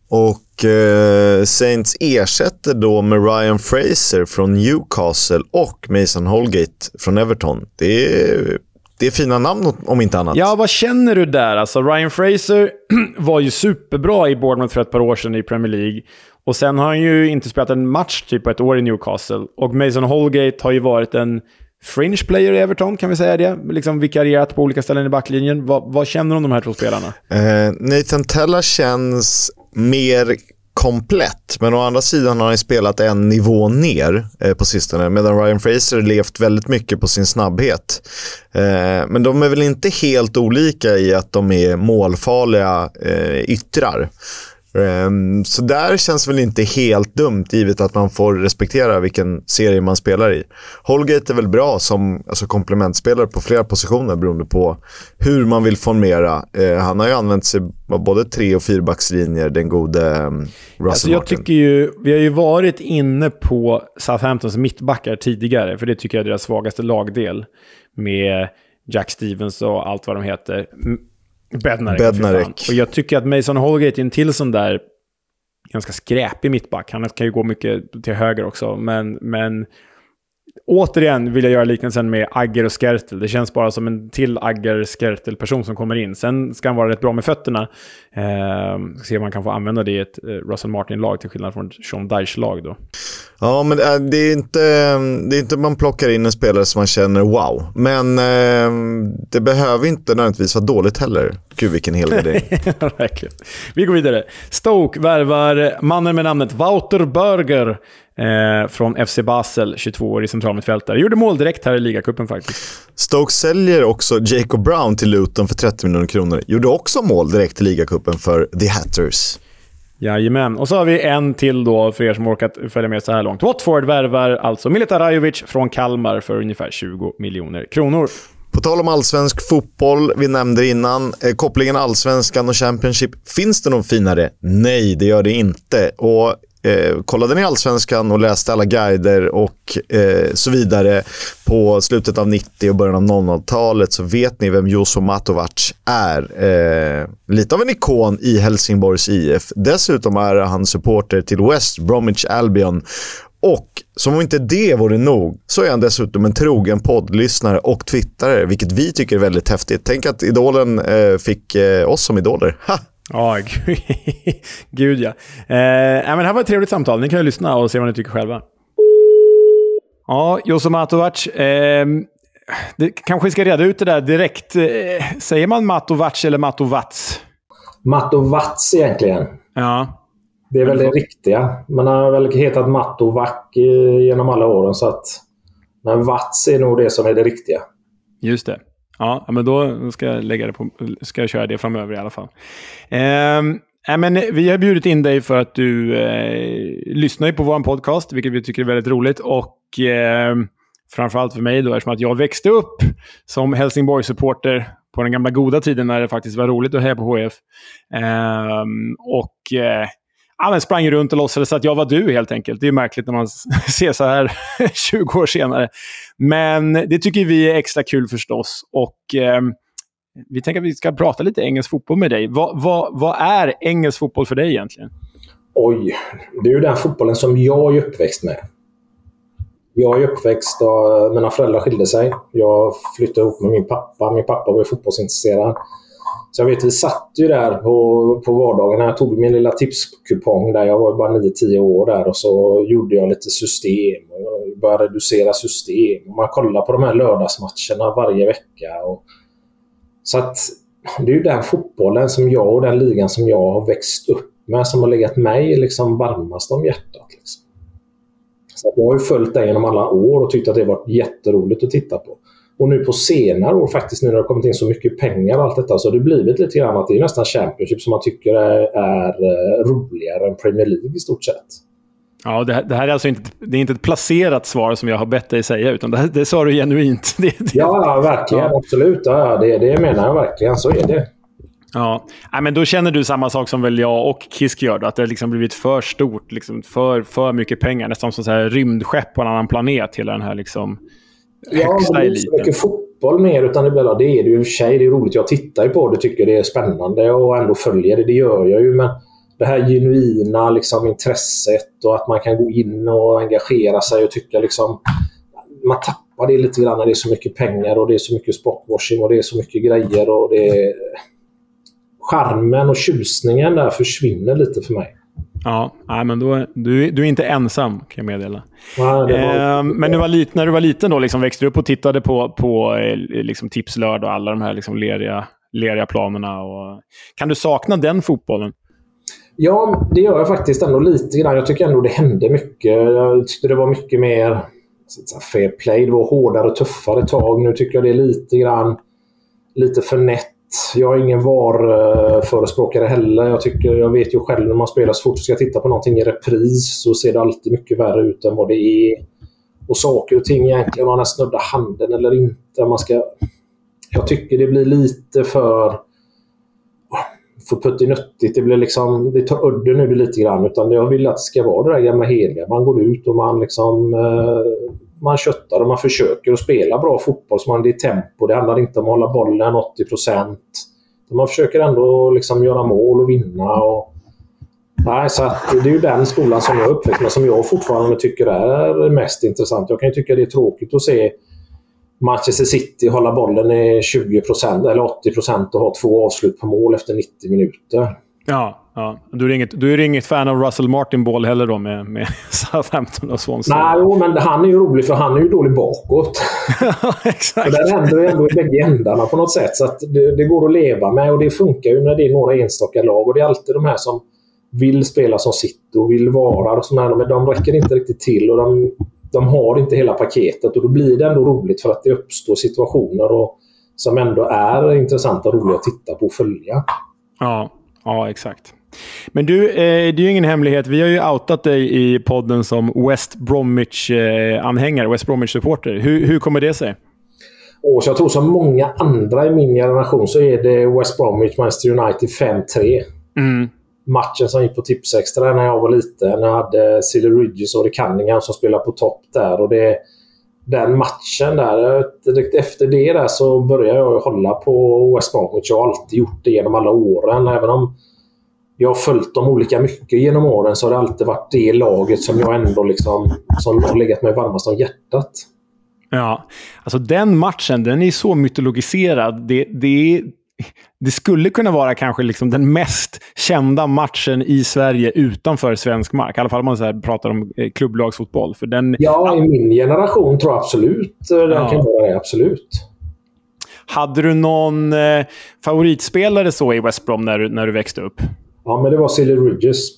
Och eh, Saints ersätter då med Ryan Fraser från Newcastle och Mason Holgate från Everton. Det är, det är fina namn om inte annat. Ja, vad känner du där? Alltså, Ryan Fraser var ju superbra i Bournemouth för ett par år sedan i Premier League. Och sen har han ju inte spelat en match typ på ett år i Newcastle. Och Mason Holgate har ju varit en fringe player i Everton, kan vi säga det? Liksom vikarierat på olika ställen i backlinjen. Vad, vad känner du om de här två spelarna? Eh, Nathan Tella känns mer komplett, men å andra sidan har han spelat en nivå ner eh, på sistone, medan Ryan Fraser levt väldigt mycket på sin snabbhet. Eh, men de är väl inte helt olika i att de är målfarliga eh, yttrar. Um, så där känns väl inte helt dumt, givet att man får respektera vilken serie man spelar i. Holgate är väl bra som alltså, komplementspelare på flera positioner beroende på hur man vill formera. Uh, han har ju använt sig av både tre och fyrbackslinjer, den gode um, Russell alltså, jag tycker ju, Vi har ju varit inne på Southamptons mittbackar tidigare, för det tycker jag är deras svagaste lagdel. Med Jack Stevens och allt vad de heter. Bednarek. Bednarek. Och jag tycker att Mason Holgate är en till sån där ganska skräpig mittback. Han kan ju gå mycket till höger också, men, men återigen vill jag göra liknelsen med Agger och Skertel. Det känns bara som en till Agger-Skertel-person som kommer in. Sen ska han vara rätt bra med fötterna. Eh, se om man kan få använda det i ett eh, Russell Martin-lag till skillnad från Sean Dyche-lag då. Ja, men äh, det är, inte, det är inte man plockar in en spelare som man känner wow. Men eh, det behöver inte nödvändigtvis vara dåligt heller. Gud, vilken hel idé. Verkligen. Vi går vidare. Stoke värvar mannen med namnet Wouter Burger eh, från FC Basel, 22 år i centralmittfältare. Gjorde mål direkt här i ligacupen faktiskt. Stoke säljer också Jacob Brown till Luton för 30 miljoner kronor. Gjorde också mål direkt i ligacupen för The Hatters. Jajamän. Och så har vi en till då för er som orkat följa med så här långt. Watford värvar alltså Milita Rajovic från Kalmar för ungefär 20 miljoner kronor. På tal om allsvensk fotboll, vi nämnde innan, eh, kopplingen allsvenskan och Championship. Finns det någon finare? Nej, det gör det inte. Och eh, kollade ni Allsvenskan och läste alla guider och eh, så vidare på slutet av 90 och början av 00-talet så vet ni vem Joso Matovac är. Eh, lite av en ikon i Helsingborgs IF. Dessutom är han supporter till West Bromwich Albion och som om inte det vore nog så är han dessutom en trogen poddlyssnare och twittrare, vilket vi tycker är väldigt häftigt. Tänk att Idolen eh, fick eh, oss som idoler. Ha! Ja, gud ja. Eh, men det här var ett trevligt samtal. Ni kan ju lyssna och se vad ni tycker själva. Ja, Joso Matovac. Eh, det, kanske ska reda ut det där direkt. Eh, säger man Matovac eller Matovac? Matovac egentligen. Ja. Det är väl det riktiga. Man har väl hetat Vack genom alla åren. Så att, men Vats är nog det som är det riktiga. Just det. Ja, men då ska jag, lägga det på, ska jag köra det framöver i alla fall. Eh, äh, men vi har bjudit in dig för att du eh, lyssnar på vår podcast, vilket vi tycker är väldigt roligt. Och eh, framförallt för mig, då, eftersom att jag växte upp som Helsingborg-supporter på den gamla goda tiden när det faktiskt var roligt att heja på HF. Ehm, och eh, ja, men sprang runt och låtsades att jag var du helt enkelt. Det är märkligt när man ser så här 20 år senare. Men det tycker vi är extra kul förstås. Och eh, vi tänker att vi ska prata lite engelsk fotboll med dig. Vad, vad, vad är engelsk fotboll för dig egentligen? Oj, det är ju den fotbollen som jag är uppväxt med. Jag är uppväxt och mina föräldrar skilde sig. Jag flyttade ihop med min pappa. Min pappa var fotbollsintresserad. Så jag vet, vi satt ju där på, på vardagarna. Jag tog min lilla tipskupong där. Jag var bara 9-10 år där och så gjorde jag lite system. Och började reducera system. Man kollar på de här lördagsmatcherna varje vecka. Och, så att det är ju den fotbollen som jag och den ligan som jag har växt upp med som har legat mig liksom varmast om hjärtat. Liksom. Så jag har ju följt den genom alla år och tyckt att det varit jätteroligt att titta på. Och nu på senare år, faktiskt nu när det har kommit in så mycket pengar och allt detta, så har det blivit lite grann att det är nästan Championship som man tycker är, är eh, roligare än Premier League i stort sett. Ja, det, det, här är alltså inte, det är inte ett placerat svar som jag har bett dig säga, utan det, det sa du genuint. Det, det, ja, verkligen. Absolut. Ja, det, det menar jag verkligen. Så är det. Ja, Nej, men då känner du samma sak som väl jag och Kisk gör. Då, att det liksom blivit för stort, liksom för, för mycket pengar. Nästan som ett rymdskepp på en annan planet. Hela den här liksom, Ja, det är inte så mycket fotboll mer. Utan är, det är det ju i och för sig. Det är roligt. Jag tittar ju på det tycker det är spännande och ändå följer det. Det gör jag ju. Men det här genuina liksom, intresset och att man kan gå in och engagera sig och tycka liksom... Man tappar det lite grann när det är så mycket pengar och det är så mycket sportwashing och det är så mycket grejer. och det är... Charmen och tjusningen där försvinner lite för mig. Ja, nej, men då, du, du är inte ensam kan jag meddela. Ja, eh, men du var lit, när du var liten då, liksom, växte du upp och tittade på, på eh, liksom, Tipslörd och alla de här liksom, leriga, leriga planerna? Och... Kan du sakna den fotbollen? Ja, det gör jag faktiskt ändå lite grann. Jag tycker ändå det hände mycket. Jag tyckte det var mycket mer fair play. Det var hårdare och tuffare tag. Nu tycker jag det är lite grann lite för nätt jag är ingen VAR-förespråkare heller. Jag, tycker, jag vet ju själv när man spelar så fort ska titta på någonting i repris så ser det alltid mycket värre ut än vad det är. Och saker och ting egentligen, om man snuddar handen eller inte. Man ska, jag tycker det blir lite för för puttinuttigt. Det, blir liksom, det tar udden ur lite grann. Utan jag vill att det ska vara det där gamla heliga. Man går ut och man liksom eh, man köttar och man försöker att spela bra fotboll. Så man, det är tempo. Det handlar inte om att hålla bollen 80% Man försöker ändå liksom göra mål och vinna. Och, nej, så det är ju den skolan som jag uppväxt med som jag fortfarande tycker är mest intressant. Jag kan tycka det är tråkigt att se Manchester City hålla bollen i 20% eller 80% och ha två avslut på mål efter 90 minuter. Ja, ja. Du, är inget, du är inget fan av Russell Martin-boll heller då med, med Southampton och Swansea? Nej, jo, men han är ju rolig för han är ju dålig bakåt. Exakt. Och det händer ju ändå i bägge ändarna på något sätt. Så det, det, går att leva med och det funkar ju när det är några enstaka lag. Och det är alltid de här som vill spela som City och vill vara och sådana men de räcker inte riktigt till. och de, de har inte hela paketet och då blir det ändå roligt för att det uppstår situationer och, som ändå är intressanta och roliga att titta på och följa. Ja, Ja, exakt. Men du, eh, det är ju ingen hemlighet. Vi har ju outat dig i podden som West Bromwich-anhängare, West Bromwich-supporter. Hur, hur kommer det sig? Och så jag tror som många andra i min generation så är det West Bromwich Manchester United 5-3. Mm. Matchen som gick på Tipsextra när jag var liten. Jag hade Silly Ridges och Rick Cunningham som spelade på topp där. Och det, den matchen där. Direkt efter det där så började jag hålla på West Bromwich. Jag har alltid gjort det genom alla åren. Även om jag har följt dem olika mycket genom åren så har det alltid varit det laget som jag ändå liksom, som har legat mig varmast om hjärtat. Ja, alltså den matchen den är så mytologiserad. Det, det, det skulle kunna vara kanske liksom den mest kända matchen i Sverige utanför svensk mark. I alla fall om man så pratar om eh, klubblagsfotboll. För den, ja, i min generation tror jag absolut eh, den ja. kan vara det. Absolut. Hade du någon eh, favoritspelare så i West Brom när, när du växte upp? Ja, men det var Silly Ridges.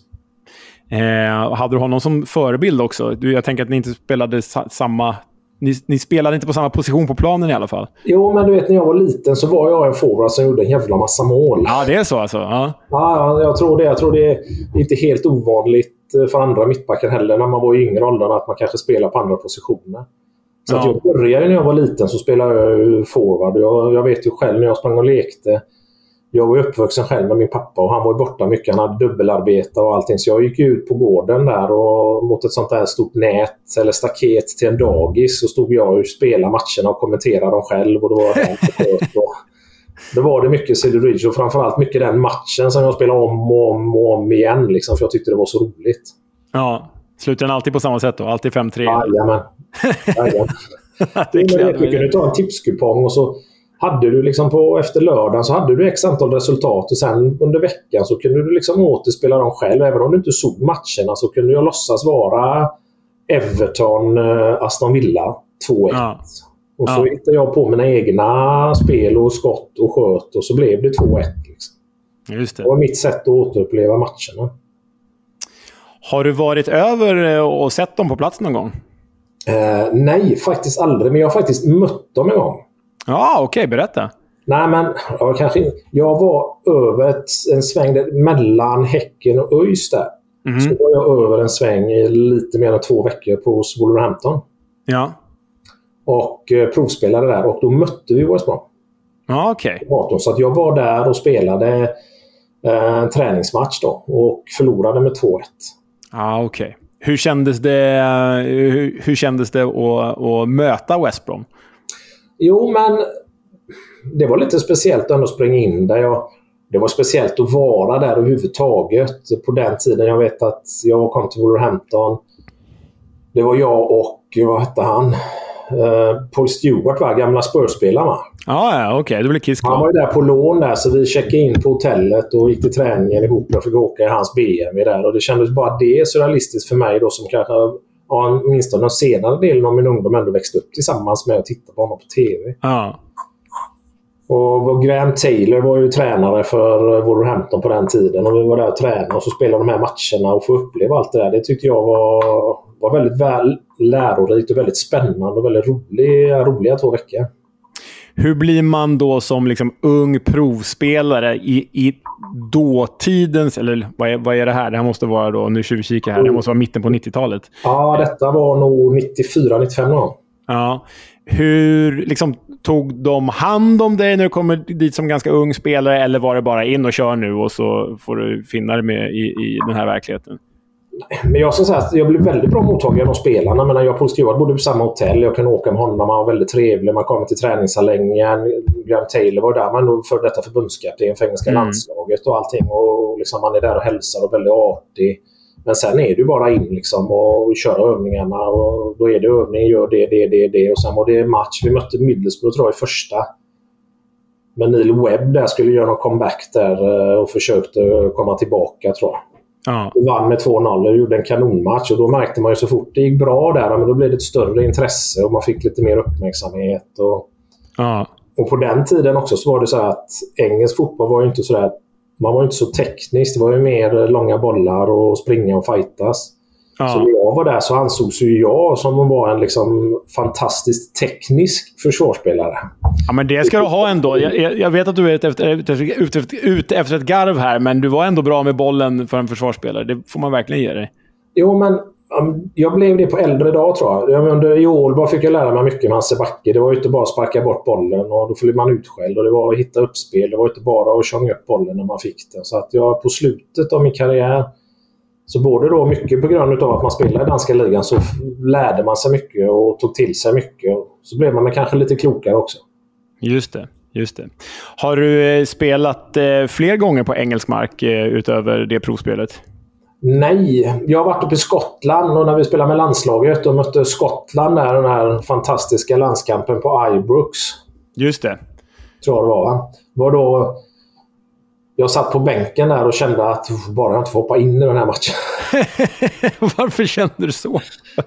Eh, hade du honom som förebild också? Du, jag tänker att ni inte spelade sa samma... Ni, ni, spelade inte på samma position på planen i alla fall. Jo, men du vet när jag var liten så var jag en forward som gjorde en jävla massa mål. Ja, det är så alltså? Ja, ja jag tror det. Jag tror det är inte helt ovanligt för andra mittbackar heller när man var i yngre åldrar att man kanske spelar på andra positioner. Så ja. jag började när jag var liten så spelade jag forward. Jag, jag vet ju själv när jag sprang och lekte jag var uppvuxen själv med min pappa och han var borta mycket. Han hade dubbelarbete och allting. Så jag gick ut på gården där och mot ett sånt där stort nät eller staket till en dagis så stod jag och spelade matcherna och kommenterade dem själv. Och då, var och då var det mycket City Ridge och framförallt mycket den matchen som jag spelade om och om och om igen. Liksom, för jag tyckte det var så roligt. Ja. Slutar den alltid på samma sätt då? Alltid 5-3? Jajamän. Jajamän. det är. Du kunde ta en tipskupong och så hade du liksom på, efter lördagen så hade du x antal resultat och sen under veckan så kunde du liksom återspela dem själv. Även om du inte såg matcherna så kunde jag låtsas vara Everton, uh, Aston Villa 2-1. Ja. Och så ja. hittade jag på mina egna spel och skott och sköt och så blev det 2-1. Liksom. Just det. det var mitt sätt att återuppleva matcherna. Har du varit över eh, och sett dem på plats någon gång? Uh, nej, faktiskt aldrig. Men jag har faktiskt mött dem en gång. Ja, okej. Okay, berätta. Nej, men ja, kanske Jag var över ett, en sväng mellan Häcken och ÖIS där. Mm. Så var jag över en sväng i lite mer än två veckor på Wolverhampton. Ja. Och eh, provspelade där och då mötte vi West Brom. Ja, okej. Okay. Så att jag var där och spelade eh, en träningsmatch då och förlorade med 2-1. Ja, okej. Okay. Hur kändes det, hur, hur kändes det att, att möta West Brom? Jo, men det var lite speciellt att springa in där. Jag, det var speciellt att vara där överhuvudtaget på den tiden. Jag vet att jag kom till Wolverhampton. Det var jag och, vad hette han? Uh, Paul Stewart var gamla Spurs-spelaren va? Ah, ja, okej. Okay. Det blev Kiss Han var ju där på lån där så vi checkade in på hotellet och gick till träningen ihop och fick åka i hans BMW där. Och det kändes bara det surrealistiskt för mig då som kanske ja, åtminstone den senare delen av min ungdom ändå växt upp tillsammans med att titta på honom på TV. Ja. Och Graham Taylor var ju tränare för Wolverhampton på den tiden. Och vi var där och tränade och så spelade de här matcherna och få uppleva allt det där. Det tyckte jag var, var väldigt väl lärorikt och väldigt spännande och väldigt roliga, roliga två veckor. Hur blir man då som liksom ung provspelare i, i dåtidens... Eller vad är, vad är det här? Det här måste vara då... Nu tjuvkikar här. Det måste vara mitten på 90-talet. Ja, detta var nog 94, 95 då. Ja. Hur liksom, tog de hand om dig när du kommer dit som ganska ung spelare? Eller var det bara in och kör nu och så får du finna dig med i, i den här verkligheten? Men jag ska säga att jag blev väldigt bra mottagen av spelarna. Men jag och Stewart bodde på samma hotell. Jag kunde åka med honom. Han var väldigt trevlig. Man kom till träningsanläggningen. Graham Taylor var där. Men för detta förbundskapten för engelska mm. landslaget och allting. Och liksom man är där och hälsar och väldigt artig. Men sen är det bara in liksom och köra övningarna. Och då är det övning, gör det, det, det, det. Och sen var det match. Vi mötte Middlesbrough tror jag i första. Men Neil Webb där skulle göra någon comeback där eh, och försökte komma tillbaka tror jag. Ja. Och vann med 2-0 och gjorde en kanonmatch. Och då märkte man ju så fort det gick bra där, men då blev det ett större intresse och man fick lite mer uppmärksamhet. Och, ja. och på den tiden också så var det så att engelsk fotboll var ju inte så där... Man var inte så teknisk. Det var ju mer långa bollar och springa och fightas. Ja. Så när jag var där så ansågs ju jag som vara en liksom fantastiskt teknisk försvarsspelare. Ja, men det ska du ha ändå. Jag, jag vet att du är ute efter, ute, efter, ute efter ett garv här, men du var ändå bra med bollen för en försvarsspelare. Det får man verkligen ge dig. Jo, men jag blev det på äldre dag tror jag. Under, I Ålborg fick jag lära mig mycket med Hasse Backe. Det var ju inte bara att sparka bort bollen och då blev man utskälld. Och det var att hitta uppspel. Det var inte bara att tjonga upp bollen när man fick den. Så att jag på slutet av min karriär så både då mycket på grund av att man spelade i danska ligan så lärde man sig mycket och tog till sig mycket. Så blev man kanske lite klokare också. Just det. Just det. Har du eh, spelat eh, fler gånger på engelsk mark eh, utöver det provspelet? Nej, jag har varit uppe i Skottland och när vi spelade med landslaget och mötte Skottland där, den här fantastiska landskampen på Ibrox. Just det. Tror jag det var. Va? var då jag satt på bänken där och kände att bara jag inte får hoppa in i den här matchen. Varför kände du så?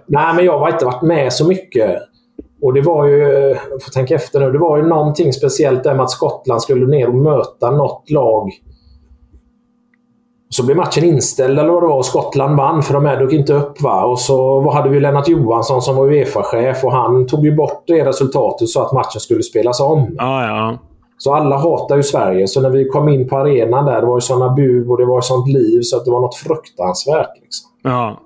Nej, men jag har inte varit med så mycket. Och det var ju, jag får tänka efter nu, det var ju någonting speciellt där med att Skottland skulle ner och möta något lag. Så blev matchen inställd eller vad det var och Skottland vann för de här dök inte upp. Va? Och så hade vi Lennart Johansson som var Uefa-chef och han tog ju bort det resultatet så att matchen skulle spelas om. Ja, ja. Så alla hatar ju Sverige. Så när vi kom in på arenan där, det var ju sådana bu och det var sånt liv så att det var något fruktansvärt. Liksom. Ja.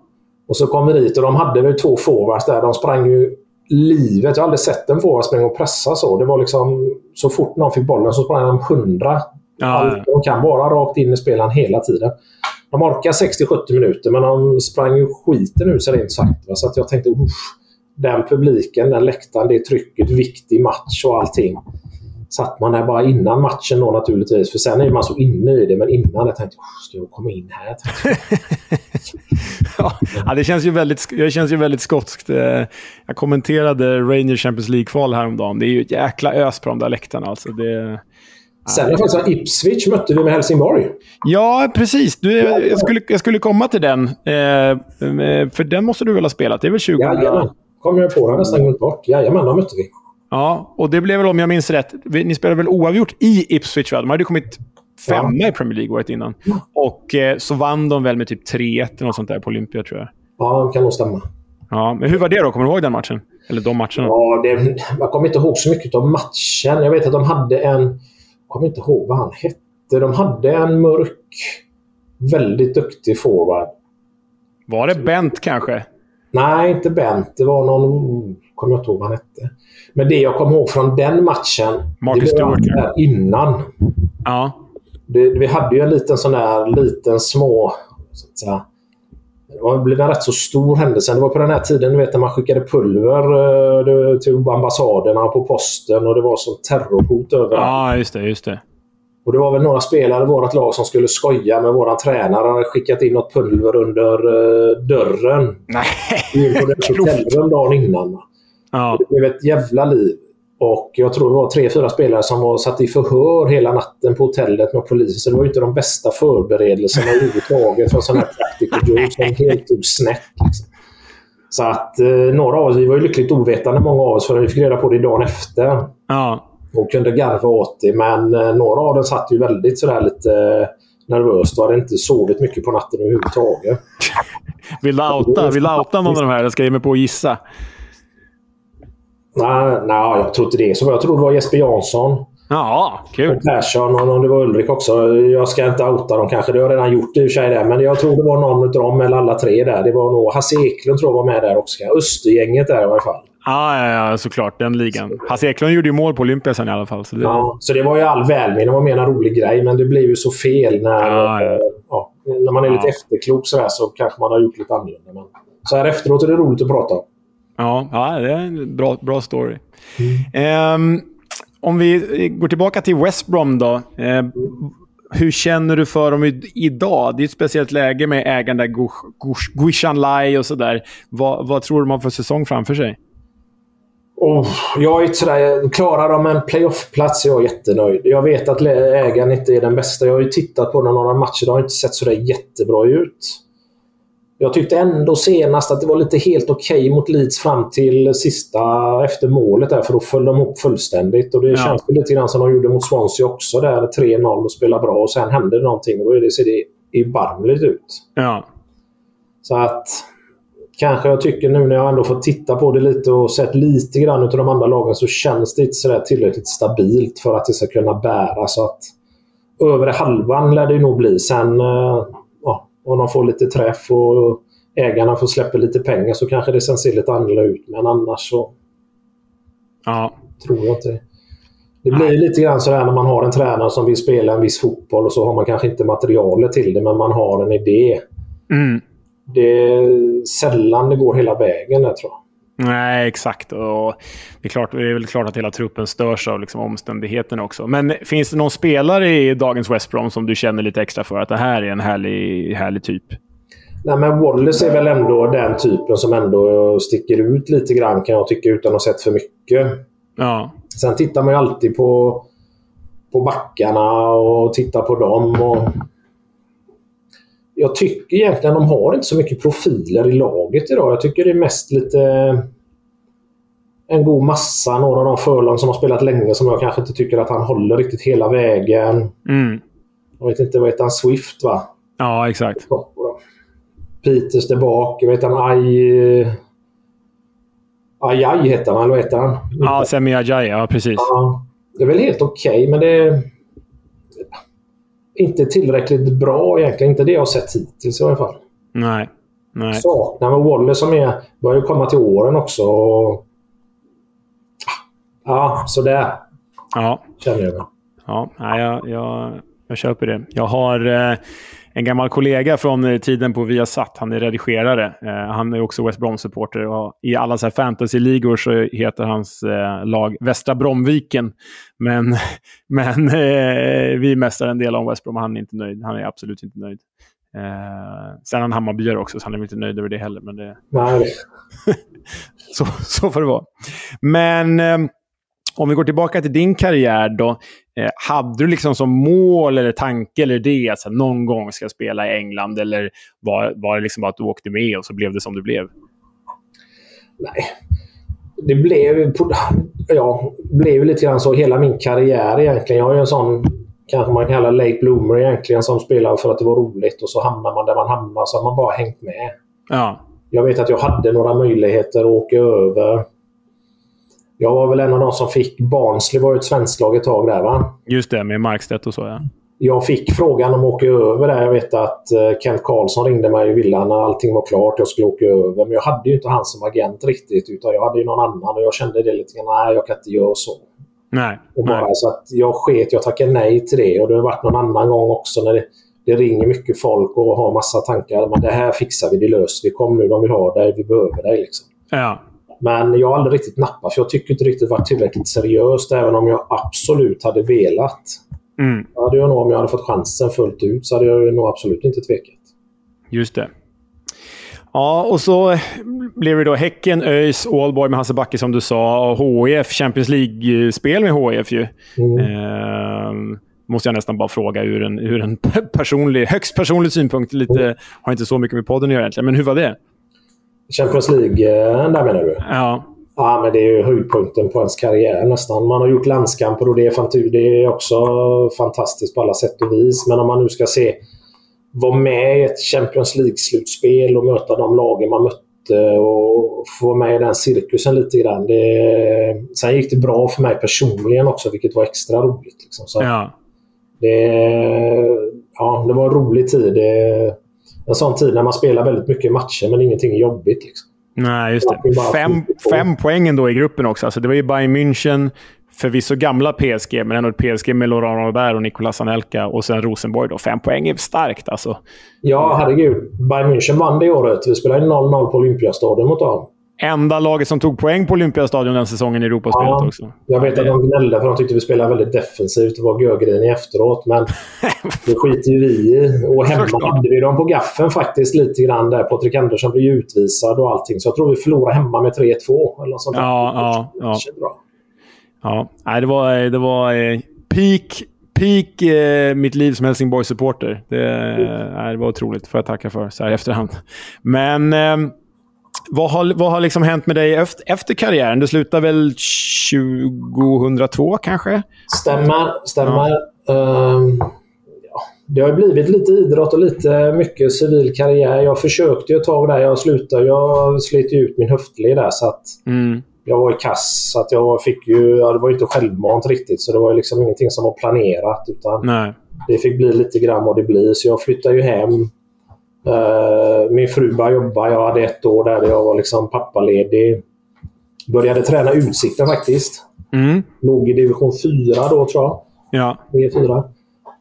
Och så kom vi dit och de hade väl två forwards där. De sprang ju livet. Jag har aldrig sett en forward springa och pressa så. Det var liksom... Så fort någon fick bollen så sprang de hundra. Ja, Allt de kan bara rakt in i spelaren hela tiden. De orkar 60-70 minuter men de sprang ju skiten ur sig rent sagt. va. Så att jag tänkte usch, den publiken, den läktaren, det trycket, viktig match och allting. Satt man där bara innan matchen då naturligtvis. För sen är man så inne i det. Men innan jag tänkte jag ska jag komma in här? ja, det känns ju väldigt, det känns ju väldigt skotskt. Eh, Jag kommenterade Rangers Champions League-kval häromdagen. Det är ju ett jäkla ös på de där läktarna. Alltså. Det... Sen är faktiskt Ipswich mötte vi med Helsingborg. Ja, precis. Du, jag, skulle, jag skulle komma till den. Eh, eh, för den måste du väl ha spelat? Det är väl 20... Jajamän. Kom jag på det nästan glömt bort. Jajamän, de mötte vi. Ja, och det blev väl, om jag minns rätt, ni spelade väl oavgjort i Ipswich? Va? De hade ju kommit femma i Premier League året innan. Och eh, så vann de väl med typ 3-1 eller något sånt där på Olympia, tror jag. Ja, det kan nog stämma. Ja, men hur var det då? Kommer du ihåg den matchen? Eller de matcherna? Ja, det, jag kommer inte ihåg så mycket av matchen. Jag vet att de hade en... Jag kommer inte ihåg vad han hette. De hade en mörk, väldigt duktig forward. Var det Bent kanske? Nej, inte Bent. Det var någon... kommer jag inte ihåg vad han hette. Men det jag kommer ihåg från den matchen... Marcus det var Stewart, innan. Ja. Det, vi hade ju en liten sån där, liten små... Så att säga, det blev en rätt så stor händelse. Det var på den här tiden du vet, när man skickade pulver eh, till ambassaderna på posten och det var sånt terrorhot överallt. ja, just det. Just det. Och det var väl några spelare i vårt lag som skulle skoja med våran tränare. Han hade skickat in något pulver under eh, dörren. Nej. In på Grovt. hotellrum dagen innan. Ja. Det blev ett jävla liv. Och jag tror det var tre, fyra spelare som var satt i förhör hela natten på hotellet med polisen. Det var ju inte de bästa förberedelserna överhuvudtaget för en sån här practical joke som helt tog snett. Liksom. Så att eh, några av oss, vi var ju lyckligt ovetande många av oss för vi fick reda på det dagen efter. ja. Och kunde garva åt det. Men eh, några av dem satt ju väldigt sådär lite eh, nervöst och hade inte sovit mycket på natten överhuvudtaget. Vill du outa, vill outa någon av de här? Jag ska ge mig på att gissa. Nej, nej, jag tror inte det. Så jag tror det var Jesper Jansson. Ja, kul. Och Persson och det var Ulrik också. Jag ska inte outa dem kanske. Det har jag redan gjort i och för sig. Där. Men jag tror det var någon av dem, eller alla tre där. Det var nog Hasse Eklund tror jag var med där också. Östergänget där i alla fall. Ja, ja, ja, såklart. Den ligan. Hasse Eklund gjorde ju mål på Olympia sen i alla fall. Så det... Ja, så det var ju all välmening. Det var mer en rolig grej. Men det blev ju så fel när, Ja, ja. ja, när man är lite efterklok sådär, så kanske man har gjort lite annorlunda. Men så här efteråt är det roligt att prata om. Ja, ja det är en bra, bra story. Ehm, om vi går tillbaka till West Brom då. Eh, hur känner du för dem idag? Det är ett speciellt läge med ägaren där Gush- Gush- Guishan Lai och sådär. Vad, vad tror du har för säsong framför sig? Oh, jag är inte sådär, klarar de en playoff-plats är jag jättenöjd. Jag vet att ägaren inte är den bästa. Jag har ju tittat på några matcher. Det har inte sett sådär jättebra ut. Jag tyckte ändå senast att det var lite helt okej mot Leeds fram till sista efter målet där, för då föll de ihop fullständigt. Och det Ja. känns lite grann som de gjorde mot Swansea också där. 3-0 och spelade bra och sen hände det någonting och då ser det erbarmligt ut. Ja. Så att kanske jag tycker nu när jag ändå fått titta på det lite och sett lite grann av de andra lagen så känns det inte sådär tillräckligt stabilt för att det ska kunna bära. Så att övre halvan lär det nog bli. Sen eh, ja, om de får lite träff och ägarna får släppa lite pengar så kanske det sen ser lite annorlunda ut. Men annars så ja. tror jag inte det. Det blir ju lite grann sådär när man har en tränare som vill spela en viss fotboll och så har man kanske inte materialet till det men man har en idé. Mm. Det är sällan det går hela vägen där tror jag. Nej, exakt. Och det, är klart, det är väl klart att hela truppen störs av liksom omständigheterna också. Men finns det någon spelare i dagens West Brom som du känner lite extra för att det här är en härlig, härlig typ? Nej, men Wallace är väl ändå den typen som ändå sticker ut lite grann kan jag tycka utan att ha sett för mycket. Ja. Sen tittar man ju alltid på, på backarna och tittar på dem. Och jag tycker egentligen de har inte så mycket profiler i laget idag. Jag tycker det är mest lite en god massa. Några av de Furlong som har spelat länge som jag kanske inte tycker att han håller riktigt hela vägen. Mm. Jag vet inte, vad heter han? Swift va? Ja, exakt. Peters där bak. Jag vet han Aj... Ajaj heter han, eller vad heter han? Ja, Semi Ajay, ja precis. Ja, det är väl helt okej, okay, men det inte tillräckligt bra egentligen. Inte det jag har sett hittills i alla fall. Nej. Nej. Saknar med Waller som är, börjar ju komma till åren också. Ja, sådär. Ja. Känner jag. Ja, jag, jag, jag köper det. Jag har eh, en gammal kollega från eh, tiden på Viasat. Han är redigerare. Eh, han är också West Brom-supporter. I alla så fantasy-ligor så heter hans eh, lag Västra Bromviken. Men, men vi mästrar en del om West Brom och han är inte nöjd. Han är absolut inte nöjd. Eh, sen är han Hammarbyare också, så han är inte nöjd över det heller. Men det... Nej. så, så får det vara. Men eh, om vi går tillbaka till din karriär då. Eh, hade du liksom som mål eller tanke eller idé att någon gång ska spela i England? Eller var, var det liksom bara att du åkte med och så blev det som det blev? Nej. Det blev, ja, blev lite grann så hela min karriär egentligen. Jag ju en sån kanske man kallar late bloomer egentligen som spelar för att det var roligt och så hamnar man där man hamnar så har man bara hängt med. Ja. Jag vet att jag hade några möjligheter att åka över. Jag var väl en av de som fick... Barnsley var ju ett svenskt lag ett tag där va? Just det, med Markstedt och så ja. Jag fick frågan om att åka över där. Jag vet att eh, Kent Karlsson ringde mig i villan när allting var klart. Jag skulle åka över. Men jag hade ju inte han som agent riktigt. Utan jag hade ju någon annan och jag kände det lite grann. Nej, jag kan inte göra så. Nej. Och bara, Så att jag sket, jag tackade nej till det. Och det har varit någon annan gång också när det, det ringer mycket folk och har massa tankar. Men det här fixar vi, det löser vi. Kom nu, de vill ha dig, vi behöver dig. Liksom. Ja. Men jag har aldrig riktigt nappat, för jag tycker inte riktigt varit tillräckligt seriöst, även om jag absolut hade velat. Mm. Hade jag nog, om jag hade fått chansen fullt ut, så hade jag nog absolut inte tvekat. Just det. Ja, och så blev det då Häcken, ÖIS, Ålborg med Hasse Backe som du sa och HIF, Champions League-spel med HIF ju. Mm. Eh, måste jag nästan bara fråga ur en, ur en personlig, högst personlig synpunkt. Lite, har inte så mycket med podden att göra egentligen, men hur var det? Champions League, där menar du? Ja. Ja, men det är ju höjdpunkten på ens karriär nästan. Man har gjort landskamper och det är, det är också fantastiskt på alla sätt och vis. Men om man nu ska se vara med i ett Champions League-slutspel och möta de lagen man mötte och få vara med i den cirkusen lite grann. Det, sen gick det bra för mig personligen också, vilket var extra roligt. Liksom. Så ja. Det, ja, det var en rolig tid. Det, en sån tid när man spelar väldigt mycket matcher men ingenting är jobbigt. Liksom. Nej, just det. Fem, fem poängen då i gruppen också. Alltså, det var ju Bayern München, förvisso gamla PSG, men ändå ett PSG med Laurent Robert och Nicolas Anelka och sen Rosenborg. Då. Fem poäng är starkt alltså. Ja, herregud. Bayern München vann det året. Vi spelade 0-0 på Olympiastadion mot dem. Enda laget som tog poäng på Olympiastadion den säsongen i Europaspelet ja, också. Jag vet att de gnällde för de tyckte vi spelade väldigt defensivt och var görgrinig efteråt. Men det skiter ju vi i. Och hemma hade vi dem på gaffen faktiskt lite grann där. Patrik Andersson blev utvisad och allting. Så jag tror vi förlorade hemma med 3-2. Eller något sånt ja, ja, ja. Bra. Ja, nej, det var, det var eh, peak, peak eh, mitt liv som Helsingborg-supporter. Det, mm. det var otroligt, får jag tacka för så här i efterhand. Men eh, vad har, vad har liksom hänt med dig efter, efter karriären? Du slutade väl 2002 kanske? Stämmer, stämmer. Ja. Um, ja. Det har blivit lite idrott och lite mycket civil karriär. Jag försökte ju ett tag där. Jag slutade. Jag slet ut min höftled där så att mm jag var i kass. Så att jag fick ju, ja, det var inte självmant riktigt. Så det var liksom ingenting som var planerat. Utan Nej. Det fick bli lite grann vad det blir. Så jag flyttade ju hem. Uh, min fru började jobba. Jag hade ett år där jag var liksom pappaledig. Började träna Utsikten faktiskt. Mm. Låg i division 4 då tror jag. Ja. 4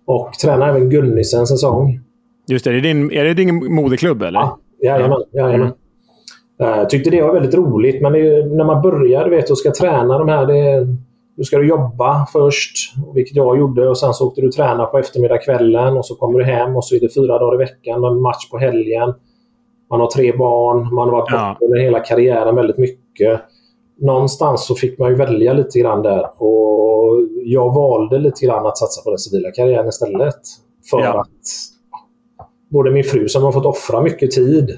Och tränade även Gunnisen en säsong. Just det. Är det din, är det din moderklubb eller? Ja, jajamän. jajamän. Mm. Jag eh, tyckte det var väldigt roligt, men det, när man börjar vet, och ska träna de här... Det, nu ska du jobba först, vilket jag gjorde. och Sen så åkte du träna på eftermiddagskvällen och så kommer du hem och så är det fyra dagar i veckan med match på helgen. Man har tre barn, man har varit ja. under hela karriären väldigt mycket. Någonstans så fick man ju välja lite grann där och jag valde lite grann att satsa på den civila karriären istället. För ja. att både min fru som har fått offra mycket tid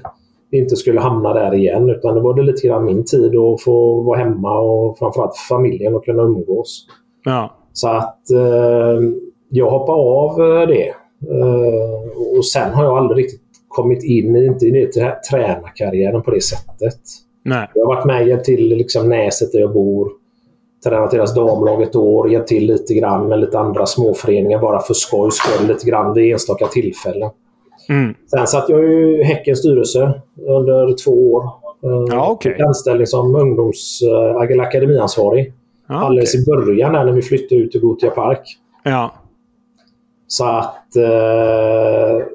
inte skulle hamna där igen. Utan det var det lite grann min tid att få vara hemma och framförallt familjen och kunna umgås. Ja. Så att eh, jag hoppade av eh, det. Uh, och sen har jag aldrig riktigt kommit in i, inte in i tränarkarriären på det sättet. Nej. Jag har varit med och hjälpt till liksom Näset där jag bor. Tränat deras damlag ett år, hjälpt till lite grann med lite andra småföreningar bara för skojs skull lite grann vid enstaka tillfällen. Mm. Sen satt jag i Häckens styrelse under två år. Ja, okay. Anställning som ungdoms eller akademiansvarig. Ja, Alldeles okay. i början när vi flyttade ut till Gothia Park. Ja. Så att... Eh,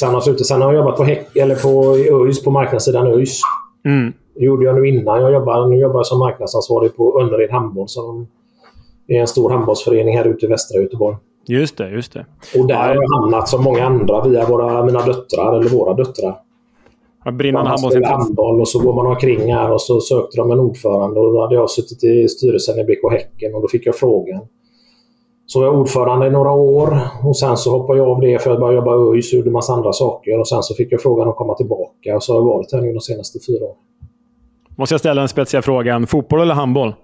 sen, har slutat, sen har jag jobbat på, Häck, eller på ÖIS, på marknadssidan ÖIS. Mm. Det gjorde jag nu innan. Jag jobbar, nu jobbar jag som marknadsansvarig på Önnered Handboll som är en stor handbollsförening här ute i västra Göteborg. Just det, just det. Och där har jag hamnat som många andra via våra, mina döttrar, eller våra döttrar. Ja, brinnande handboll. och så går man omkring här och så sökte de en ordförande och då hade jag suttit i styrelsen i BK Häcken och då fick jag frågan. Så jag var ordförande i några år och sen så hoppade jag av det för att börja jobba i ÖIS och gjorde massa andra saker. Och sen så fick jag frågan att komma tillbaka och så har jag varit här nu de senaste fyra åren. Måste jag ställa den spetsiga frågan. Fotboll eller handboll?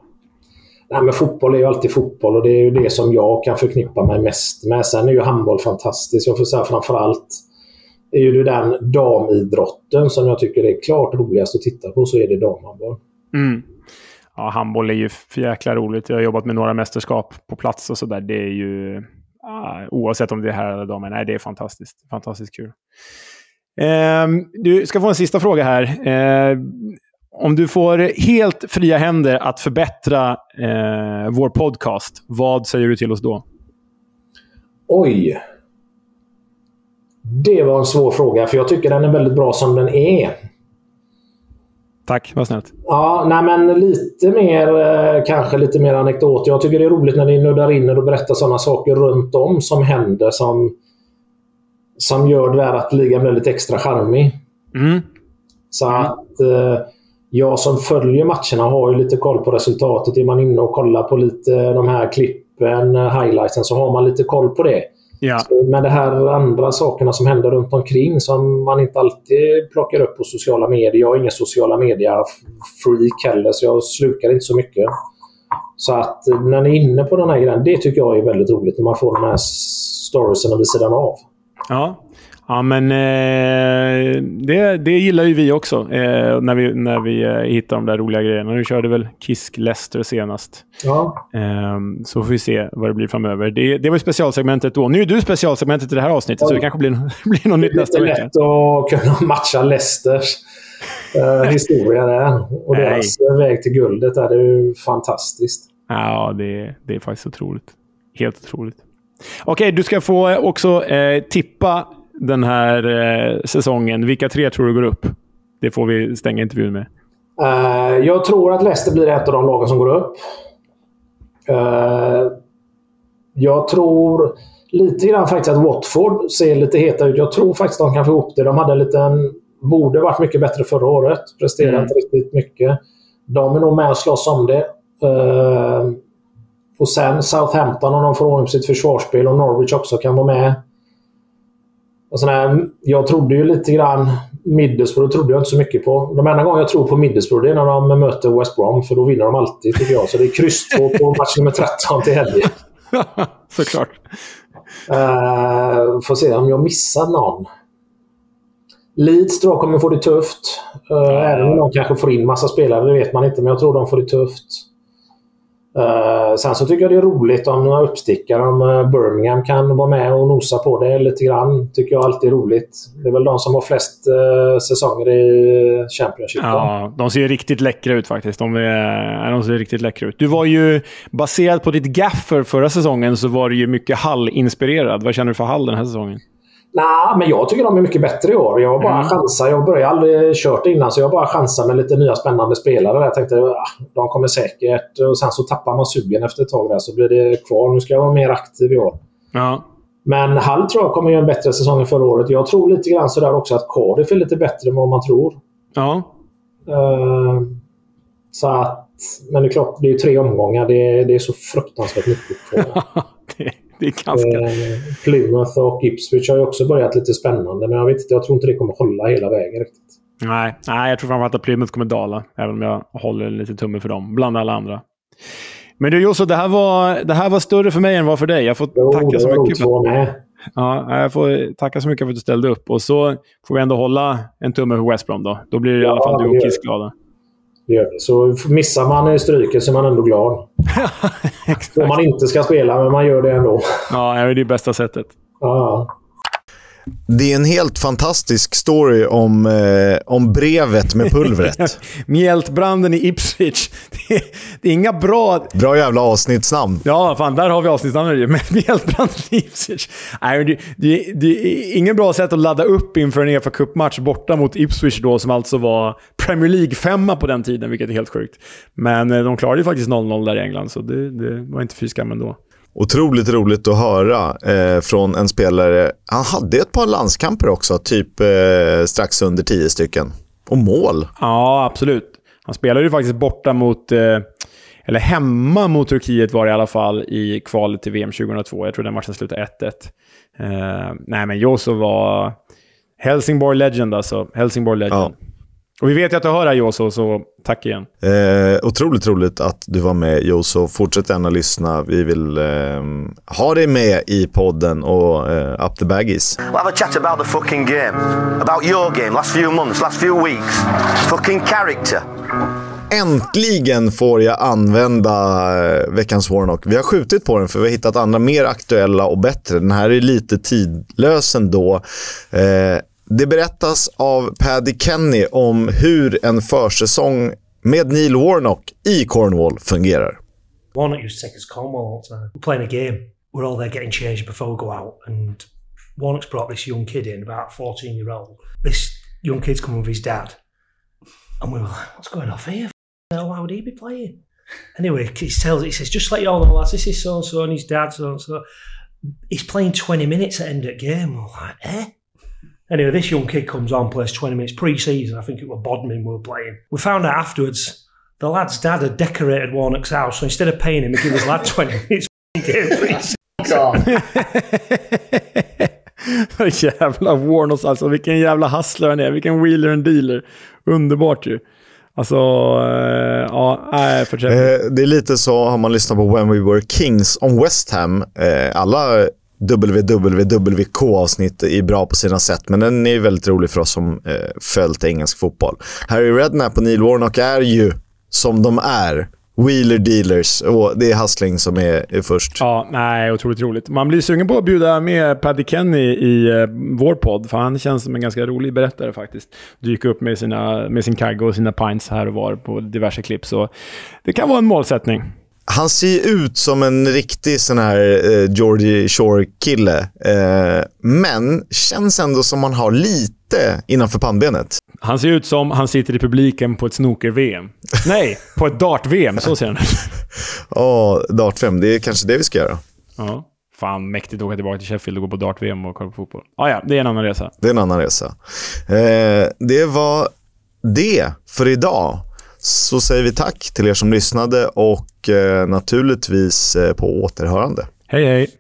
Nej, men fotboll är ju alltid fotboll och det är ju det som jag kan förknippa mig mest med. Sen är ju handboll fantastiskt. Jag får säga framförallt är ju den damidrotten som jag tycker är klart roligast att titta på, så är det damhandboll. Mm. Ja, handboll är ju för jäkla roligt. Jag har jobbat med några mästerskap på plats och sådär. Det är ju... Ah, oavsett om det är här eller damer. Nej, det är fantastiskt. Fantastiskt kul. Eh, du ska få en sista fråga här. Eh, om du får helt fria händer att förbättra eh, vår podcast, vad säger du till oss då? Oj. Det var en svår fråga, för jag tycker den är väldigt bra som den är. Tack, vad snällt. Ja, nej men lite mer, eh, kanske lite mer anekdot. Jag tycker det är roligt när ni nuddar in och berättar sådana saker runt om som händer som, som gör det där att ligan blir lite extra charmig. Mm. Så att eh, jag som följer matcherna har ju lite koll på resultatet. Är man inne och kollar på lite de här klippen, eh, highlightsen, så har man lite koll på det. Ja. Men det här andra sakerna som händer runt omkring som man inte alltid plockar upp på sociala medier. Jag är ingen sociala media-freak heller, så jag slukar inte så mycket. Så att när ni är inne på den här grejen, det tycker jag är väldigt roligt när man får de här storiesen vid sidan av. Ja, Ja, men eh, det, det gillar ju vi också eh, när vi, när vi eh, hittar de där roliga grejerna. Nu körde väl Kisk Leicester senast. Ja. Ehm, så får vi se vad det blir framöver. Det, det var specialsegmentet då. Nu är du specialsegmentet i det här avsnittet, ja. så det kanske blir, blir något nytt nästa vecka. Det är lätt att kunna matcha Leicesters eh, historia där. Och deras väg till guldet där. Det är ju fantastiskt. Ja, det, det är faktiskt otroligt. Helt otroligt. Okej, du ska få också eh, tippa den här eh, säsongen. Vilka tre tror du går upp? Det får vi stänga intervjun med. Uh, jag tror att Leicester blir ett av de lagen som går upp. Uh, jag tror lite grann faktiskt att Watford ser lite heta ut. Jag tror faktiskt att de kan få ihop det. De hade en liten... Borde varit mycket bättre förra året. Presterat mm. riktigt mycket. De är nog med och slåss om det. Uh, och sen Southampton om de får ordning på sitt försvarsspel och Norwich också kan vara med. Och sån här, jag trodde ju lite grann... Middlesbrough trodde jag inte så mycket på. De enda gångerna jag tror på Middlesbrough det är när de möter West Brom, för då vinner de alltid, tycker jag. Så det är kryss på match nummer 13 till helgen. Såklart. Uh, får se om jag missar någon. Leeds tror jag kommer få det tufft. Uh, även om de kanske får in massa spelare, det vet man inte. Men jag tror de får det tufft. Uh, sen så tycker jag det är roligt om några uppstickare, om eh, Birmingham kan vara med och nosa på det lite grann. tycker jag alltid är roligt. Det är väl de som har flest uh, säsonger i Championship. Ja, de ser riktigt läckra ut faktiskt. De, är, de ser riktigt läckra ut. Du var ju, baserat på ditt gaffer förra säsongen, så var du ju mycket Hall-inspirerad. Vad känner du för Hall den här säsongen? Nej, men jag tycker de är mycket bättre i år. Jag bara mm. chansar. Jag började aldrig kört innan, så jag bara chansar med lite nya spännande spelare. Jag tänkte ah, de kommer säkert... Och sen så tappar man sugen efter ett tag där, så blir det kvar. Nu ska jag vara mer aktiv i år. Ja. Men Hall tror jag kommer göra en bättre säsong än förra året. Jag tror lite grann sådär också att Cardiff är lite bättre än vad man tror. Ja. Uh, så att... Men det är klart, det är tre omgångar. Det, det är så fruktansvärt mycket kvar. Det är ganska... Eh, Plymouth och Ipswich har ju också börjat lite spännande, men jag, vet inte, jag tror inte det kommer hålla hela vägen riktigt. Nej, nej jag tror framförallt att Plymouth kommer dala, även om jag håller lite tumme för dem, bland alla andra. Men du Josso, det här, var, det här var större för mig än vad för dig. Jag får jo, tacka så mycket. För... Med. Ja, jag får tacka så mycket för att du ställde upp. Och så får vi ändå hålla en tumme för West Brom då. Då blir det i alla fall du och Kiss glada. Det gör vi. Så missar man stryket så är man ändå glad. Om man inte ska spela, men man gör det ändå. Ja, det är det bästa sättet. Ja. Det är en helt fantastisk story om, eh, om brevet med pulvret. Mjältbranden i Ipswich. Det är, det är, inga bra... Bra jävla avsnittsnamn. Ja, fan, där har vi avsnittsnamnet ju. Mjältbranden i Ipswich. Nej, det, det, det är ingen bra sätt att ladda upp inför en Uefa Cup-match borta mot Ipswich då, som alltså var Premier League-femma på den tiden, vilket är helt sjukt. Men eh, de klarade ju faktiskt 0-0 där i England, så det, det var inte fy skam ändå. Otroligt roligt att höra eh, från en spelare. Han hade ett par landskamper också, typ eh, strax under tio stycken. Och mål. Ja, absolut. Han spelade ju faktiskt borta mot... Eh, eller hemma mot Turkiet var det i alla fall i kvalet till VM 2002. Jag tror den matchen slutade 1-1. Eh, nej, men Joso var Helsingborg Legend alltså. Helsingborg Legend. Ja. Och vi vet ju att du hör här Joso, så tack igen. Eh, otroligt roligt att du var med Joso. Fortsätt gärna lyssna. Vi vill eh, ha dig med i podden och eh, up the baggies. We'll have a chat about the fucking game. About your game, last few months, last few weeks. Fucking character. Äntligen får jag använda eh, veckans Warnock. Vi har skjutit på den för vi har hittat andra mer aktuella och bättre. Den här är lite tidlös ändå. Eh, det berättas av Paddy Kenny om hur en försäsong med Neil Warnock i Cornwall fungerar. Warnock used to take us to Cornwall all the time. We're playing a game. We're all there getting changed before we go out. And Warnock's brought this young kid in, about 14 year old. This young kid's coming with his dad. And we were like, what's going on here? Why would he be playing? Anyway, he tells he says, just let you all know, lads, this is so and so and his dad so and so. He's playing 20 minutes at end of game. We're like, eh? Anyway, this young kid comes on, plays 20 minutes pre-season. I think it was Bodmin we were playing. We found out afterwards the lad's dad had decorated Warnock's house, so instead of paying him, he gave his lad 20 minutes game pre-season. jävla Warnocks alltså. Vilken jävla hustler han är. Vilken wheeler and dealer. Underbart ju. Alltså, eh, ja, äh, eh, Det är lite så, har man lyssnat på When We Were Kings om West Ham. Eh, alla WWWK-avsnitt är bra på sina sätt, men den är väldigt rolig för oss som eh, följt engelsk fotboll. Harry Redknapp och Neil Warnock är ju som de är. Wheeler dealers och det är Hustling som är, är, först. Ja, nej, otroligt roligt. Man blir sugen på att bjuda med Paddy Kenny i eh, vår podd, för han känns som en ganska rolig berättare faktiskt. Dyker upp med, sina, med sin kagge och sina pints här och var på diverse klipp, så det kan vara en målsättning. Han ser ut som en riktig sån här eh, Georgie Shore-kille. Eh, men känns ändå som han har lite innanför pannbenet. Han ser ut som han sitter i publiken på ett snooker-VM. Nej, på ett dart-VM. Så ser han ut. Ja, oh, dart-VM. Det är kanske det vi ska göra. Ja. Fan, mäktigt att åka tillbaka till Sheffield och gå på dart-VM och kolla på fotboll. Ah, ja, det är en annan resa. Det är en annan resa. Eh, det var det för idag så säger vi tack till er som lyssnade och eh, naturligtvis eh, på återhörande. Hej hej!